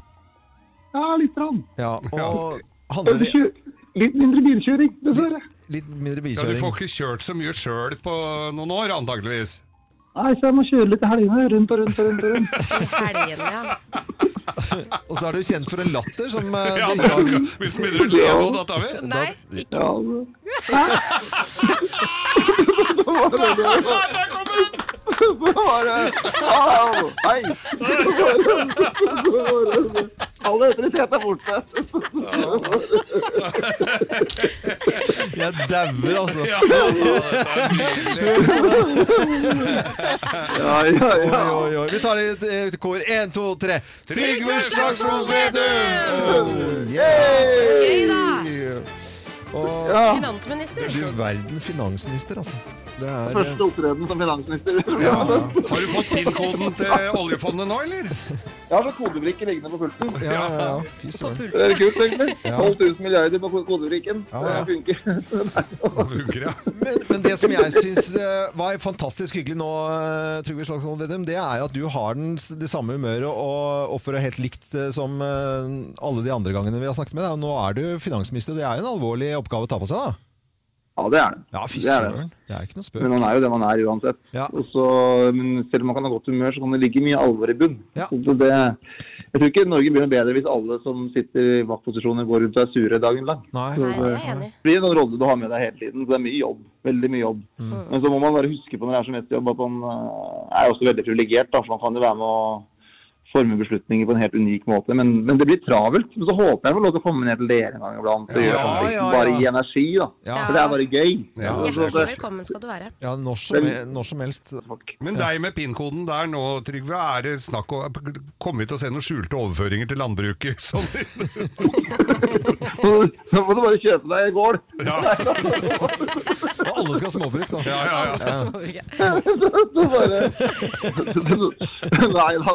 Ja, litt. grann. Ja, og handler det Litt mindre bilkjøring, dessverre. litt mindre ja, Du får ikke kjørt så mye sjøl på noen år, antageligvis. Nei, så jeg må kjøre litt i helgene. Rundt og rundt og rundt. og rundt. Helgene, ja. Og så er du kjent for en latter som eh, Ja, har Hvis du begynner å le nå, da tar vi. Nei, ikke Ja, altså. det bare Au! Hei! All autoritet er borte. Jeg dauer, altså. Ja, er nydelig. Ja, ja, Oi, oi, oi. Vi tar det i et- kor. Én, to, tre. Trygve Slagsvold Vedum! gøy, da! Og ja. Finansminister. du verden finansminister, altså. Det er Første opptreden som finansminister. ja. Har du fått PIN-koden til oljefondet nå, eller? Jeg har kodebrikke liggende på pulten. Ja, ja, ja. Fy søren. Det er kult, egentlig. Ja. 12 000 milliarder på kodebrikken. Ja, ja. Det funker. Funker, ja. Men, men det som jeg syns var fantastisk hyggelig nå, eh, Trygve Slagsvold Vedum, det er jo at du har den, det samme humøret og oppfører helt likt eh, som eh, alle de andre gangene vi har snakket med deg. Nå er du finansminister, og det er jo en alvorlig oppgave å ta på seg, da. Ja, det er det. Ja, fy Det er det. søren. Det er ikke noe spøk. Men man er jo det man er uansett. Ja. Og så, men selv om man kan ha godt humør, så kan det ligge mye alvor i bunn. Ja. Det, jeg tror ikke Norge blir noe bedre hvis alle som sitter i vaktposisjoner går rundt og er sure dagen lang. Nei. Så Nei, det det er enig Det blir en rolle du har med deg hele tiden. Så det er mye jobb. Veldig mye jobb. Mm. Men så må man bare huske på når det er som mye jobb at man eh, er også veldig privilegert. da, For man kan jo være med å forme beslutninger på en helt unik måte. Men, men det blir travelt. Men så håper jeg jeg får lov til å komme ned til dere en gang iblant og Ja, gjøre sånne ting. Bare gi energi, da. Ja. For det er bare gøy. Ja, Så Hjertelig velkommen skal du være. Ja, når som, når som helst. Men deg med PIN-koden der nå, Trygve, er det snakk om Kommer vi til å se noen skjulte overføringer til landbruket? Sånn. Nå må du bare kjøpe deg gård. Ja, Og alle skal ha småbruk, da. ja, ja, ja. Bare Nei da.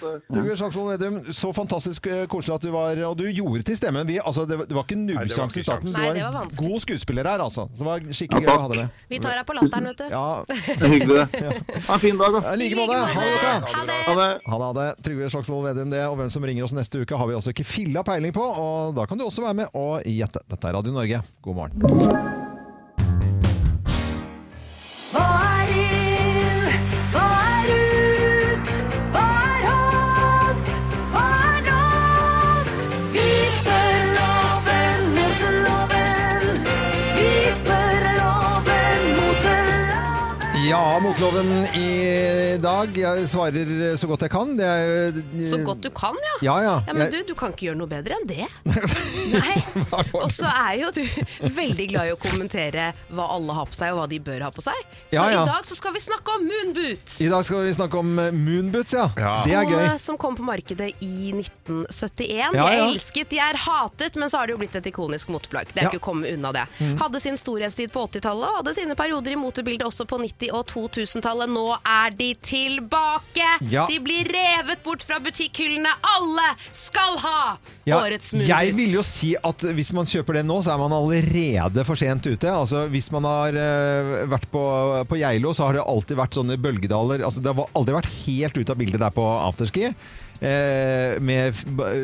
Trygve Slagsvold Vedum, så fantastisk eh, koselig at du var Og du gjorde til stemmen. Vi, altså, det, det var ikke nubbsjanse i starten. Du var en vanskelig. god skuespiller her, altså. Det var skikkelig gøy å ha deg med. Vi tar deg på latteren, vet du. Ja, Det er hyggelig, det. Ha en fin dag, da. I like måte. Ha det godt, da. Ha det. Ha det. Trygve Slagsvold Vedum det, og hvem som ringer oss neste uke har vi altså ikke filla peiling på, og da kan du også være med og gjette. Dette er Radio Norge. God morgen. Motloven i dag. Jeg svarer så godt jeg kan. Det er jo Så godt du kan, ja. Ja, ja. Ja, Men du, Jeg- du kan ikke gjøre noe bedre enn det. Nei. Og så er jo du veldig glad i å kommentere hva alle har på seg, og hva de bør ha på seg. Så Ja, ja. i dag så skal vi snakke om moonboots. I dag skal vi snakke om eh, moonboots, ja. Ja. Det er gøy. Skoene som kom på markedet i 1971. Ja, De er elsket, de er hatet, men så har det jo blitt et ikonisk moteplagg. Det er Ja. Mm. ikke å komme unna det. Hadde sin storhetstid på 80-tallet, og hadde sine perioder i motebildet også på 90- og 2000-tallet. Nå er de tilbake! Ja. De blir revet bort fra butikkhyllene. Alle skal ha Ja, årets smoothies! jeg vil jo si at hvis man kjøper det nå, så er man allerede for sent ute. Altså, hvis man har uh, vært på, på Geilo, så har det alltid vært sånne bølgedaler. Altså, det har aldri vært helt ute av bildet der på afterski. Eh, med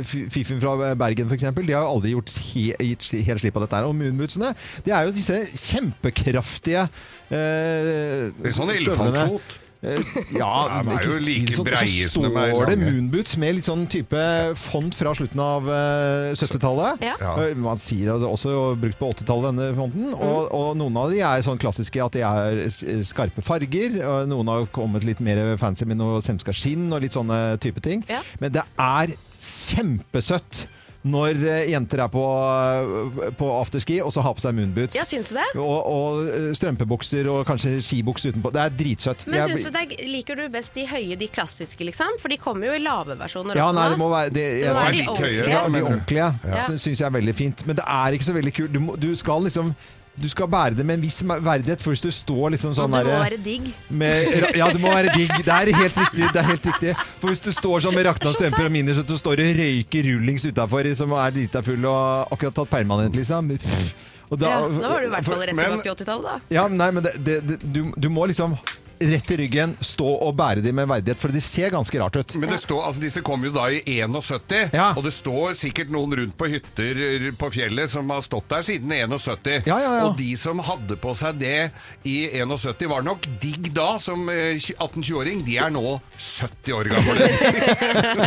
Fiffen fra Bergen f.eks., de har jo aldri gjort he, gitt helt slipp på dette. her. Og Moonbootsene, det er jo disse kjempekraftige eh, Det er sånn støvlene. elefantfot. Eh, Ja, Ja, de er ikke jo like det sånn. Breie så som de er står det moonboots med litt sånn type font fra slutten av eh, 70-tallet. Ja. Ja. Eh, Man sier at det er også brukt på 80-tallet, denne fonten. Og, og noen av de er sånn klassiske at de er skarpe farger. Og noen har kommet litt mer fancy med noe semska skinn og litt sånne type ting. Ja. Men det er kjempesøtt når eh, jenter er på, på afterski og så har på seg moonboots. Ja, syns du det? Og, og eh, strømpebukser og kanskje skibukse utenpå. Det er dritsøtt. Men Jeg synes du det er, Liker du best de høye, de klassiske, liksom? For de kommer jo i lave versjoner Ja, også. nei, det må være det, Det må være de ordentlige. Ja, de ordentlige. Ja. Sy- Syns jeg er veldig fint. Men det er ikke så veldig kult. Du, du skal liksom du skal bære det med en viss verdighet, for hvis du står liksom sånn sånn du må der, være digg. med, ja, det må være digg. Det er helt riktig. Det er helt riktig. For hvis du står sånn med rakna stemper og miner, så du står og røyker rullings utafor som er drita full og akkurat tatt permanent, liksom. Og Ja, da var du i hvert fall rett tilbake til 80-tallet, da. ja, nei, men det, det, det, du, du må liksom rett i ryggen stå og bære dem med verdighet, for de ser ganske rart ut. Men det står, altså disse kom jo da i 71, Ja. og det står sikkert noen rundt på hytter på fjellet som har stått der siden 71. Ja, ja, ja. Og de som hadde på seg det i 71 var nok digg da, som eh, 18-20-åring. De er nå 70 år gamle.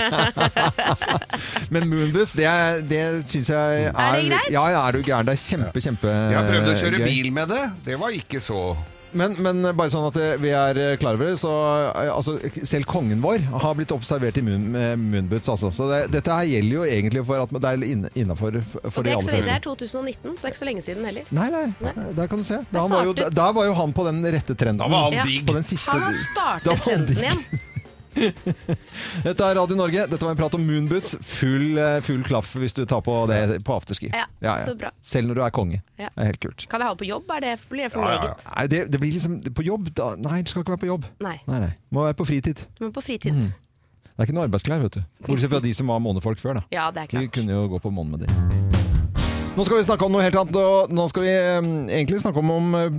Men Moonbus, det, det syns jeg er Er det greit? Ja, ja, er du gæren. Det er kjempe, kjempe Jeg har prøvd å kjøre gøy. bil med det. Det var ikke så Men, men bare sånn at vi er klar over det, så eh, altså, selv kongen vår har blitt observert i moon, med moonboots. Altså. Så det, dette her gjelder jo egentlig for at det er innafor for de er aller fleste. det er 2019, så det er ikke så lenge siden heller. Nei, nei, der kan du se. Da var, jo, da var jo han på den rette trenden. Da var han digg. Ja. Han har startet trenden igjen. Dette er Radio Norge. Dette var en prat om moonboots. Full, eh, full klaff hvis du tar på det på afterski. Ja, så bra. Selv når du er konge. Ja. Det er helt kult. Kan jeg ha det på jobb? Er det, blir det for Ja, ja, meget? Nei, det, det blir liksom På jobb da, Nei, du skal ikke være på jobb. Nei. Nei, nei. Må være på fritid. Men på fritid? Mm. Det er ikke noe arbeidsklær, vet du. Bortsett fra de som var månefolk før, da. Ja, det er Vi klart. kunne jo gå på månen med det. Nå skal vi snakke om noe helt annet. og Nå skal vi eh, egentlig snakke om om eh,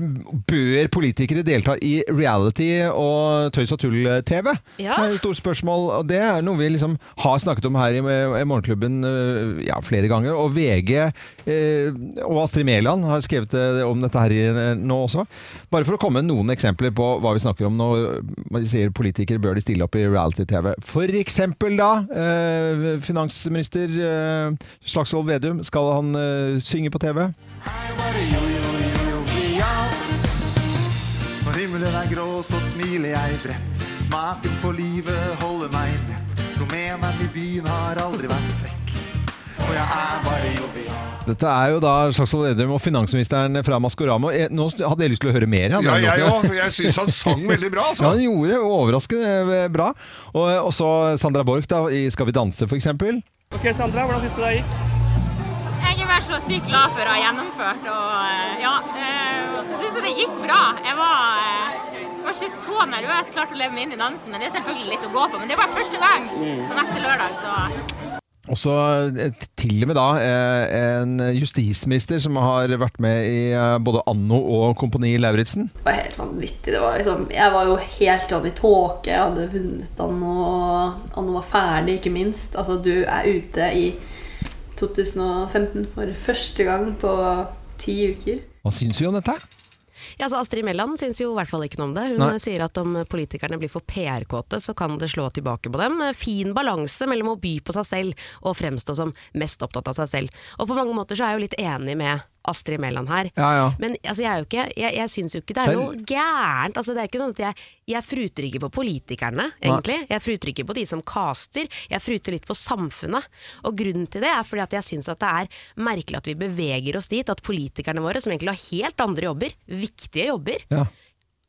bør politikere delta i reality og tøys og tull-TV. Ja. Det er et stort spørsmål. og Det er noe vi liksom har snakket om her i, i Morgenklubben eh, ja, flere ganger. Og VG eh, og Astrid Mæland har skrevet om dette her nå også. Bare for å komme med noen eksempler på hva vi snakker om når man sier politikere bør de stille opp i reality-TV. For eksempel da, eh, finansminister eh, Slagsvold Vedum, skal han eh, synge på TV? Når himmelen er grå, så smiler jeg bredt. Smaken på livet holder meg nett. Domeneren i byen har aldri vært frekk. Og jeg er bare jovial. Dette er jo da Slagsvold Vedum og finansministeren fra Maskorama. Nå hadde jeg lyst til å høre mer. Ja, jeg òg. Jeg syns han sang veldig bra, Ja, altså. han gjorde det overraskende bra. Og så Sandra Borch da, i Skal vi danse, for eksempel. Ok, Sandra, hvordan syns du det gikk? Jeg så sykt glad for å ha gjennomført, og eh, ja, eh, så syns jeg det gikk bra. Jeg var, eh, var ikke så nervøs, klarte å leve meg inn i dansen, men det er selvfølgelig litt å gå på. Men det var første gang, så neste lørdag, så Og så til og med da en justisminister som har vært med i både Anno og Kompani Lauritzen. Det var helt vanvittig. Det var liksom, jeg var jo helt sånn i tåke. Jeg hadde vunnet Anno. Anno var ferdig, ikke minst. Altså, du er ute i 2015 for første gang på ti uker. Hva syns du om dette? Ja, så Astrid Mæland syns jo i hvert fall ikke noe om det. Hun Nei. sier at om politikerne blir for PR-kåte, så kan det slå tilbake på dem. Fin balanse mellom å by på seg selv og fremstå som mest opptatt av seg selv. Og på mange måter så er jeg jo litt enig med Astrid Mæland her. Ja, ja. Men altså, jeg, er jo ikke, jeg, jeg syns jo ikke det er noe gærent. Altså, det er ikke sånn at jeg, jeg fruter ikke på politikerne, egentlig. Jeg fruter ikke på de som caster. Jeg fruter litt på samfunnet. Og grunnen til det er fordi at jeg syns at det er merkelig at vi beveger oss dit at politikerne våre, som egentlig har helt andre jobber, viktige jobber, Ja.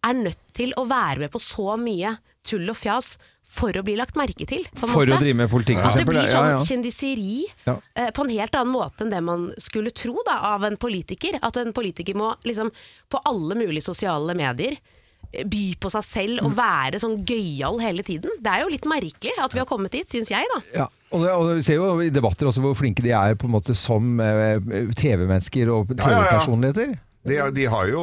er nødt til å være med på så mye tull og fjas for å bli lagt merke til. for For å drive med politikk, for At det blir sånn kjendiseri Ja. eh, på en helt annen måte enn det man skulle tro da, av en politiker. At en politiker må liksom på alle mulige sosiale medier eh, by på seg selv Mm. og være sånn gøyal hele tiden. Det er jo litt merkelig at vi har kommet dit, syns jeg da. Ja, og, det, og vi ser jo i debatter også hvor flinke de er på en måte som eh, TV-mennesker og Ja, ja, ja. TV-personligheter. De, de har jo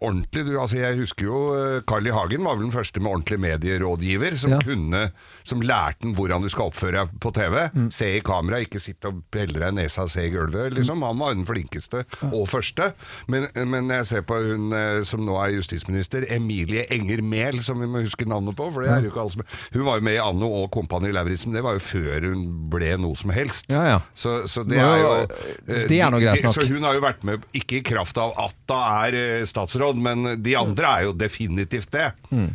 ordentlig du, altså Jeg husker jo eh, Carl I. Hagen var vel den første med ordentlig medierådgiver som Ja. kunne Som lærte han hvordan du skal oppføre deg på TV. Mm. Se i kamera, ikke sitte og pelle deg i nesa og se i gulvet. Liksom. Han var den flinkeste og første. Men, men jeg ser på hun eh, som nå er justisminister, Emilie Enger Mehl, som vi må huske navnet på. For det er jo ikke alle som Hun var jo med i Anno og Kompani Lauritzen. Det var jo før hun ble noe som helst. Ja, ja. Så, så det er jo det eh, er nå greit nok. Så hun har jo vært med, ikke i kraft av at da er eh, statsråd, men de andre er jo definitivt det. Mm.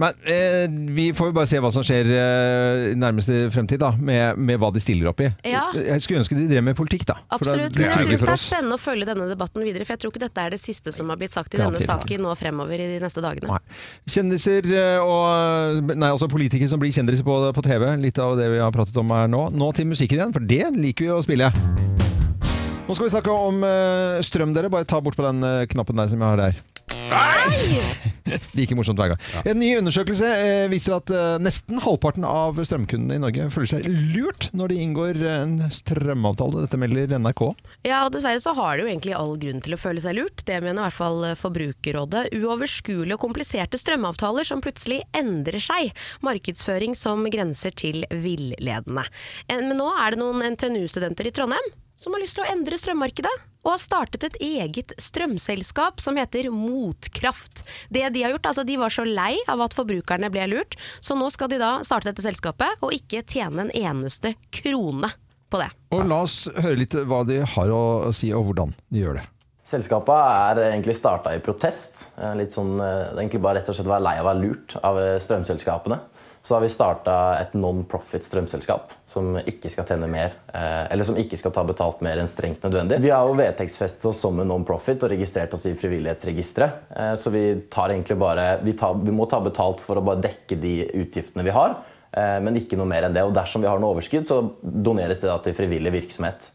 Men eh, vi får jo bare se hva som skjer eh, i nærmeste fremtid, da, med, med hva de stiller opp i. Ja. Jeg skulle ønske de drev med politikk, da. Absolutt. Men jeg syns det er spennende å følge denne debatten videre, for jeg tror ikke dette er det siste som har blitt sagt i denne saken nå fremover i de neste dagene. Nei. Kjendiser eh, og Nei, altså politikere som blir kjendiser på, på TV. Litt av det vi har pratet om her nå. Nå til musikken igjen, for det liker vi å spille. Nå skal vi snakke om eh, strøm, dere. Bare ta bort på den eh, knappen der som jeg har der. Like morsomt hver gang. En ny undersøkelse eh, viser at eh, nesten halvparten av strømkundene i Norge føler seg lurt når de inngår eh, en strømavtale. Dette melder NRK. Ja, og dessverre så har det jo egentlig all grunn til å føle seg lurt. Det mener i hvert fall Forbrukerrådet. Uoverskuelige og kompliserte strømavtaler som plutselig endrer seg. Markedsføring som grenser til villedende. Men nå er det noen NTNU-studenter i Trondheim som har lyst til å endre strømmarkedet, og har startet et eget strømselskap som heter Motkraft. Det De har gjort, altså de var så lei av at forbrukerne ble lurt, så nå skal de da starte dette selskapet og ikke tjene en eneste krone på det. Og la oss høre litt hva de har å si, og hvordan de gjør det. Selskapet er egentlig starta i protest. Eh, Litt sånn, eh, egentlig bare rett og slett å være lei av å være lurt av eh, strømselskapene. Så har vi starta et non-profit strømselskap som ikke skal tjene mer, eh, eller som ikke skal ta betalt mer enn strengt nødvendig. Vi har jo vedtektsfestet oss som en non-profit og registrert oss i Frivillighetsregisteret. Eh, Så vi tar bare vi, tar, vi må ta betalt for å bare dekke de utgiftene vi har, eh, men ikke noe mer enn det. Og dersom vi har noe overskudd, så doneres det da til frivillig virksomhet.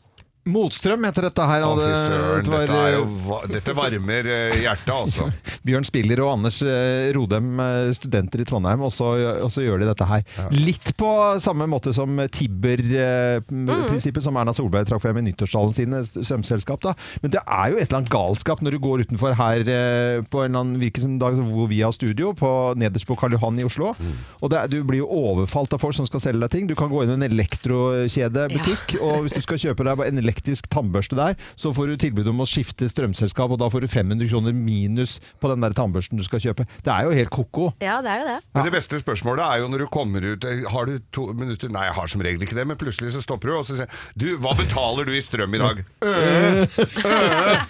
Motstrøm heter dette her. Å, fy det- søren, det var, dette, er jo, eh, va- dette varmer eh, hjertet, altså. Bjørn Spiller og Anders eh, Rodem, eh, studenter i Trondheim, og så, og så gjør de dette her. Litt på samme måte som Tibber-prinsippet som Erna Solberg trakk frem i nyttårstalen sine, strømselskap. Da. Men det er jo et eller annet galskap når du går utenfor her eh, på en eller annen virke som dag hvor vi har studio, på, nederst på Karl Johan i Oslo. Og det, er- du blir jo overfalt av folk som skal selge deg ting. Du kan gå inn i en elektrokjedebutikk, og hvis du skal kjøpe deg en elektrisk tannbørste der, så får du tilbud om å skifte strømselskap, og da får du 500 kroner minus på den der tannbørsten du skal kjøpe. Det er jo helt ko-ko. Ja, det er jo det. Men det beste spørsmålet er jo når du kommer ut eh, Har du to minutter? Nei, jeg har som regel ikke det, men plutselig så stopper du og så sier Du, hva betaler du i strøm i dag? Øh, øh.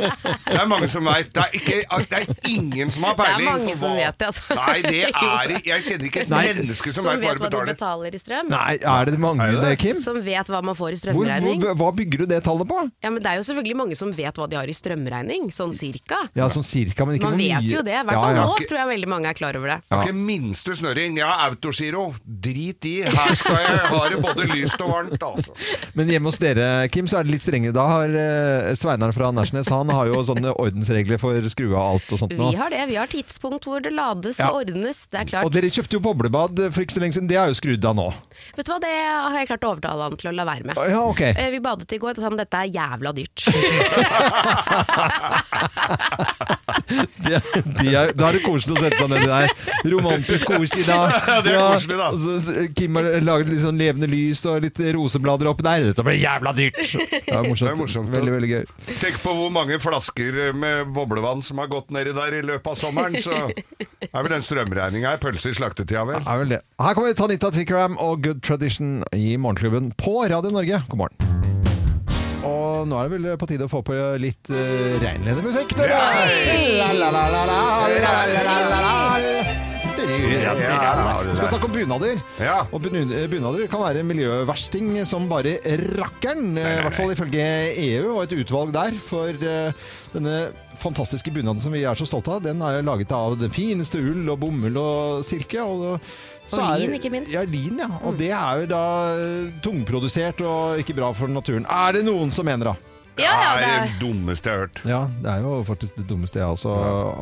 Det er mange som veit. Det, er det er ingen som har peiling. Det er mange som vet det, altså. Nei, det er Jeg kjenner ikke et Nei. menneske som, Som vet hva du betaler. betaler i strøm. Nei, er det mange det, Kim? Som vet hva man får i Hvor, hvor, hva bygger du det tallet på? Ja, men Det er jo selvfølgelig mange som vet hva de har i strømregning, sånn cirka. Ja, sånn cirka, men ikke Man vet jo det. I hvert fall ja. nå tror jeg veldig mange er klar over det. Ja. ikke minste snørring. Jeg har autogiro. Drit i. Her skal jeg ha det både lyst og varmt, altså. Men hjemme hos dere, Kim, så er det litt strenge. Da har eh, Sveinar fra Nærsnes Han har jo sånne ordensregler for skru av alt og sånt nå. Vi har det. Vi har tidspunkt hvor det lades Ja. og ordnes. Det er klart. Og dere kjøpte jo boblebad for ikke så lenge siden. Det er jo skrudd av nå. Vet du hva, Det har jeg klart å overtale han til å la være med. Ja, ok. Eh, Vi badet i går og dette er jævla dyrt. Det, de er, da er det koselig å sette seg nedi der. Romantisk koselig da. Ja, det er koselig, da. Ja, Kim har laget litt sånn levende lys og litt roseblader oppi der. Dette blir jævla dyrt! Ja, morsomt. Det er morsomt. Veldig, veldig gøy. Tenk på hvor mange flasker med boblevann som har gått nedi der i løpet av sommeren, så er vel den strømregninga ei pølse i slaktetida, vel? Ja, vel det. Her kommer Tanita Tikram og Good Tradition i Morgenklubben på Radio Norge. God morgen. Og nå er det vel på tide å få på litt uh, reinledig musikk, dere! Vi skal snakke om bunader. Og bun- bunader kan være miljøversting som bare rakkeren. I hvert fall ifølge EU og et utvalg der. For eh, denne fantastiske bunaden som vi er så stolte av, den er jo laget av den fineste ull og bomull og silke. Og, så Og er- lin, ikke minst. Ja, lin, ja. Og det er jo da tungprodusert og ikke bra for naturen. Er det noen som mener da? Ja, ja, er det det er- dummeste jeg har hørt. Ja, det er jo faktisk det dummeste jeg også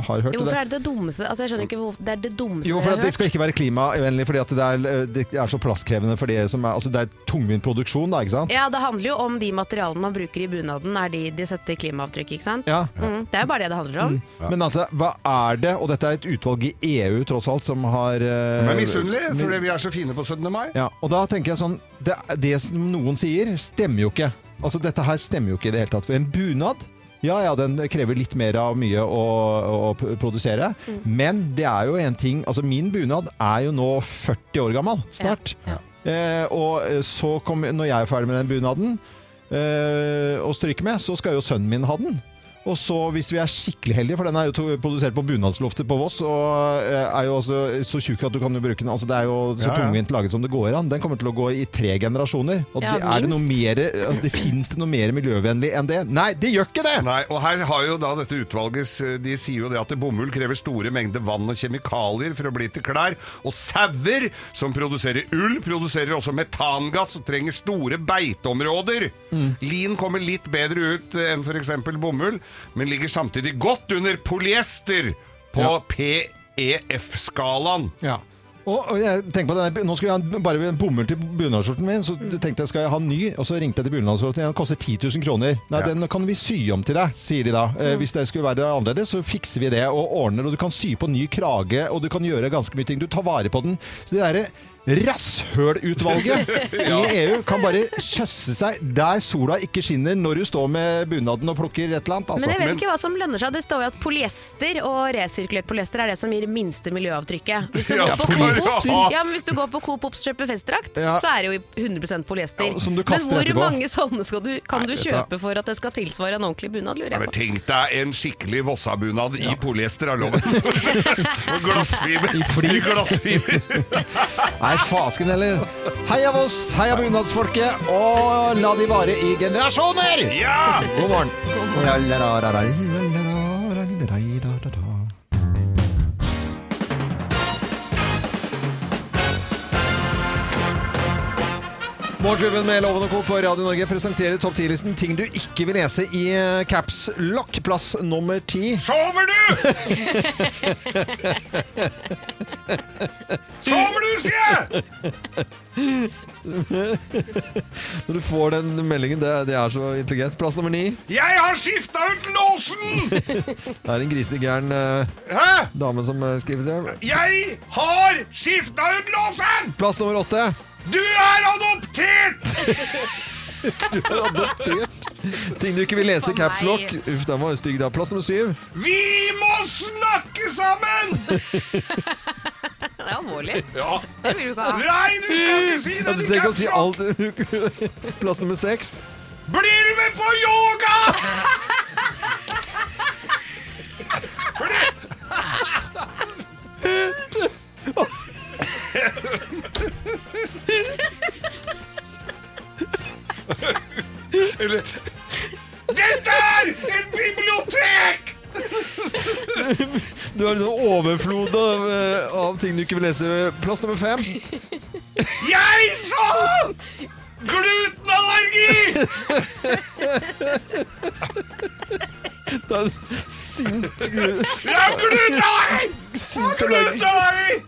har hørt. Jo, Hvorfor er det det dummeste? Altså, jeg skjønner ikke hvorfor Det er det dummeste Jo, for jeg Jo, for Det skal ikke være klimavennlig, fordi at det er, det er så plasskrevende for det som er Altså det er tungvint produksjon, da, ikke sant? Ja, Det handler jo om de materialene man bruker i bunaden, er de de setter klimaavtrykk, ikke sant? Ja. Mm, det er jo bare det det handler om. Men altså, hva er det? Og dette er et utvalg i EU, tross alt, som har uh, De er misunnelige fordi vi er så fine på 17. mai. Ja, og da tenker jeg sånn det, det som noen sier, stemmer jo ikke. Altså, dette her stemmer jo ikke i det hele tatt. For en bunad ja, ja, den krever litt mer av mye å, å produsere. produsere. Men det er jo en ting Altså, min bunad er jo nå 40 år gammel, snart. Eh, og så kom, når jeg er ferdig med den bunaden eh, å stryke med, så skal jo sønnen min ha den. Og så hvis vi er skikkelig heldige, for den er jo produsert på bunadsloftet på Voss, og eh, er jo også så tjukk at du kan jo bruke den. Altså det er jo så Ja, ja. tungvint laget som det går an. Den kommer til å gå i tre generasjoner. Og Ja, det, er det noe mer altså, det Fins det noe mer miljøvennlig enn det? Nei, det gjør ikke det! Nei, og her har jo da dette utvalget De sier jo det at bomull krever store mengder vann og kjemikalier for å bli til klær. Og sauer, som produserer ull, produserer også metangass og trenger store beiteområder. Lin kommer litt bedre ut eh, enn f.eks. bomull, men ligger samtidig godt under polyester på PEF-skalaen. Ja. Og, og jeg tenker på denne, Nå skulle jeg bare en bomull til bunadsskjorten min, så tenkte jeg skal jeg ha en ny, og så ringte jeg til bunadsskjorten. Den koster 10 000 kroner. Nei, Ja. den kan vi sy om til deg, sier de da. Eh, hvis det skulle være annerledes, så fikser vi det og ordner. Og du kan sy på ny krage, og du kan gjøre ganske mye ting. Du tar vare på den. Så det derre rasshølutvalget Ja. i EU kan bare kjøsse seg der sola ikke skinner når du står med bunaden og plukker et eller annet. Altså. Men jeg vet ikke hva som lønner seg. Det står jo at polyester og resirkulert polyester er det som gir minste miljøavtrykket. Hvis du, Ja. Coop ja, men hvis du går på Coop Ops og kjøper festdrakt, Ja. så er det jo i 100 polyester. Men hvor etterpå. mange sånne skal du, kan Nei, du. kjøpe for at det skal tilsvare en ordentlig bunad, lurer jeg på. Tenk deg en skikkelig Vossa-bunad i polyester, er loven. og glassfiber. I flis. I glassfiber. Nei, fasken heller. Heia Voss, heia bunadsfolket, og la de vare i generasjoner! Ja! God morgen. La, la, Morgenklubben med Loven og Co. på Radio Norge presenterer topp 10-listen ting du ikke vil lese i eh, Caps Lock, plass nummer ti. Sover du?! Sover du, sier jeg! Når du får den meldingen, det, det er så intelligent. Plass nummer ni. Jeg har skifta ut låsen! Det er en grisete gæren uh, dame som eh, skriver det. Jeg har skifta ut låsen! Plass nummer åtte. Du er adoptert! Du er adoptert. Ting du ikke vil lese i Caps Lock. Uff, den var stygg da. Plass nummer syv. Vi må snakke sammen! Det er alvorlig. Ja. Det vil du ikke ha. Nei, du skal ikke si Ja, det! du i tenker å si alt. Plass nummer seks. Blir du med på yoga? Eller Dette er et bibliotek! Du har liksom overflod av, eh, av ting du ikke vil lese. Plass nummer fem. Jeg sa glutenallergi! Det er sint gru- Jeg har glutenallergi! Sint allergi.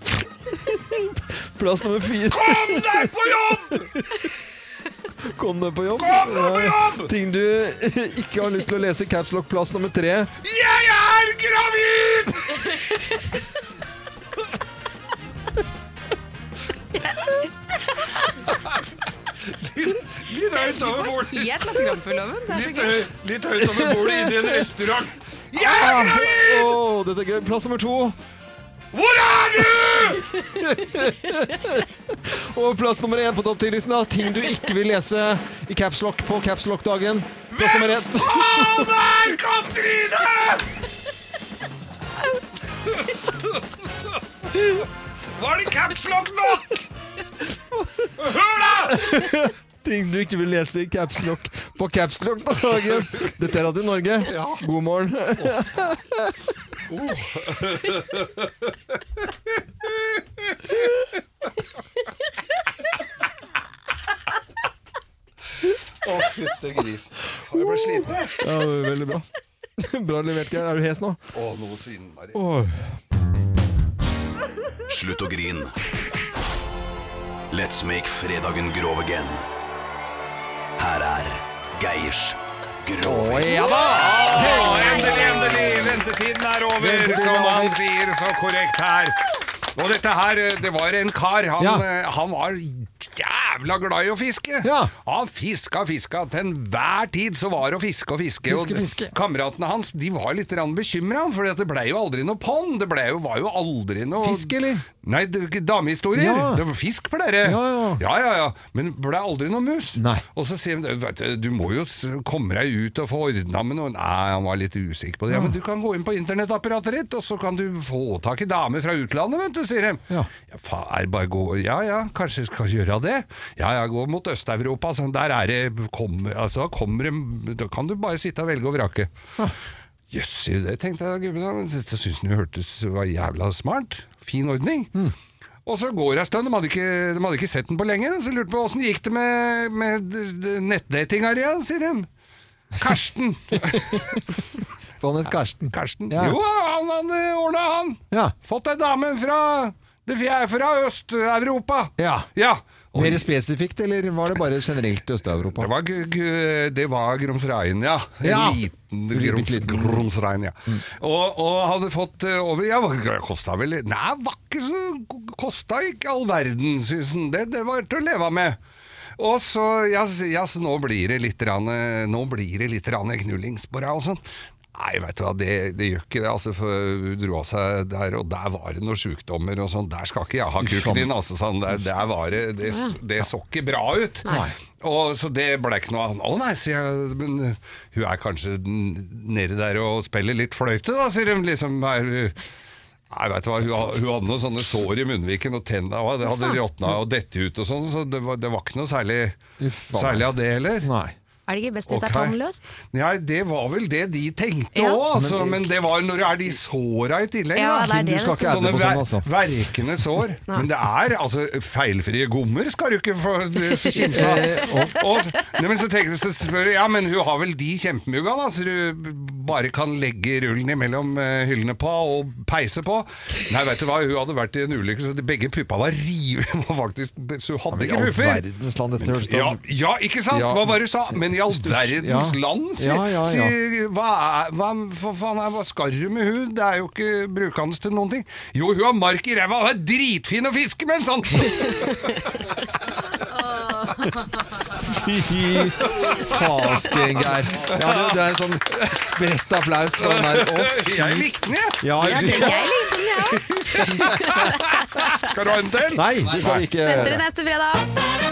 Plass nummer fire. Kom deg på jobb! Kom deg på jobb. Kom deg på jobb! Ting du ikke har lyst til å lese. i Lock, plass nummer tre. Jeg er gravid! Litt, litt høyt over bordet. Helt latterkrampeloven. Er Litt, høy- litt høyt over bordet inni i en restaurant. Jeg er Ah, gravid! åh, dette er gøy. Plass nummer to. Hvor er du?! Og plass nummer én på topp ti-listen, da. Ting du ikke vil lese i Caps Lock på Caps Lock-dagen. Plass nummer én. Faen er Katrine?! Var det capslock nok? Hør da! Ting du ikke vil lese i Caps Lock på Caps Lock-dagen. Dette er Radio Norge. God morgen. Å, fytte grisen. jeg ble sliten. Ja, veldig bra. Bra levert, Geir. Er du hes nå? Å, noe så innmari. Åh. Slutt å grin. Let's make fredagen grov again. Her er Geirs Grove. ja da! Endelig, endelig! Ventetiden er over, Ventetiden er som han over. sier så korrekt her. Og dette her, det var en kar. Han, Ja. eh, han var jævla glad i å fiske. Ja. Han fiska, fiska. Til enhver tid så var det å fiske og fiske. Fiske, og fiske. Kameratene hans de var litt bekymra, for det ble jo aldri noe pond. Det ble jo, var jo aldri noe Fisk, eller? Nei, damehistorier. Ja. Det var fisk pleier det. Ja, ja. ja, ja, ja. Men det ble aldri noe mus. Nei. Og så sier de du, må jo komme deg ut og få ordna med noe. Nei, han var litt usikker på det. Ja, men du kan gå inn på internettapparatet ditt, og så kan du få tak i damer fra utlandet, vet du, sier de. Ja. Ja, faen, bare gå Ja ja, kanskje skal gjøre det. Ja ja, gå mot Øst-Europa. sånn, der er det kommer, altså, kommer det Da kan du bare sitte og velge og vrake. Jøss, du det, tenkte jeg. Dette syns han jo hørtes var jævla smart. Fin ordning. Og så går det en stund, de hadde, ikke, de hadde ikke sett den på lenge, så lurte på åssen gikk det med, med nettdatinga d- nettdating her igjen, sier de. Karsten. Få han et Karsten. Karsten. Ja. Jo, han hadde ordna, han. Ja. Fått ei dame fra fra Øst-Europa. Ja. Ja. Mer spesifikt, eller var det bare generelt Øst-Europa? det var, det var Gromsrein, ja. Ja. liten Groms. Gromsrein, ja. Og, og hadde fått eh, over Ja, kosta vel Nei, var ikke så Kosta ikke all verden, syns han. Det, det var til å leve med. Og så, ja, så nå blir det litt rann, Nå blir det litt rann knullings på deg og sånn. Nei, vet du hva, det, det gjør ikke det. Altså, for hun dro av seg der, og der var det noen sjukdommer og sånn. Der skal ikke jeg ha kuken din, altså. Sånn, der, der var det, det, det så ikke bra ut. Nei. Og Så det ble ikke noe annet. Å nei, sier jeg, men hun er kanskje nede der og spiller litt fløyte, da, sier hun. Liksom er, Nei, vet du hva, hun, hun hadde noen sånne sår i munnviken, og tenna hadde, hadde råtna og dette ut og sånn, så det var, det var ikke noe særlig, Uff, særlig av det heller. Nei. Er det ikke best hvis det er tannløst? Nei, det var vel det de tenkte Ja. altså, Men- men det var når det er de såra i tillegg. Ja, da. det er det, Du skal ikke Sånne sånn, altså. verkende sår. Men det er altså feilfrie gommer skal du ikke få kimse av. Eh, og- Og, nei, men så tenker jeg så spør jeg, ja, men hun har vel de kjempemugga, da, så du bare kan legge rullen imellom eh, hyllene på og peise på. Nei, vet du hva, hun hadde vært i en ulykke, så begge puppa var rive, faktisk, så hun hadde Men ikke pupper. dette høres Ja, ja, ikke sant? Ja. Hva var det du sa? Men i all verdens ja. land, Si, Ja, ja, ja. sier- hva, er, hva, for faen, er- hva skal du med hun? Det er jo ikke brukende til noen ting. Jo, hun har mark i ræva, hun er dritfin å fiske med, sant? Fy fasken, Geir. Ja, det, det er en sånn spredt applaus for den der. Å, fy. Jeg likte den, jeg. Ja, Ja, du, jeg likte den, ja. Skal du ha en til? nei, det skal vi ikke Venter til neste fredag.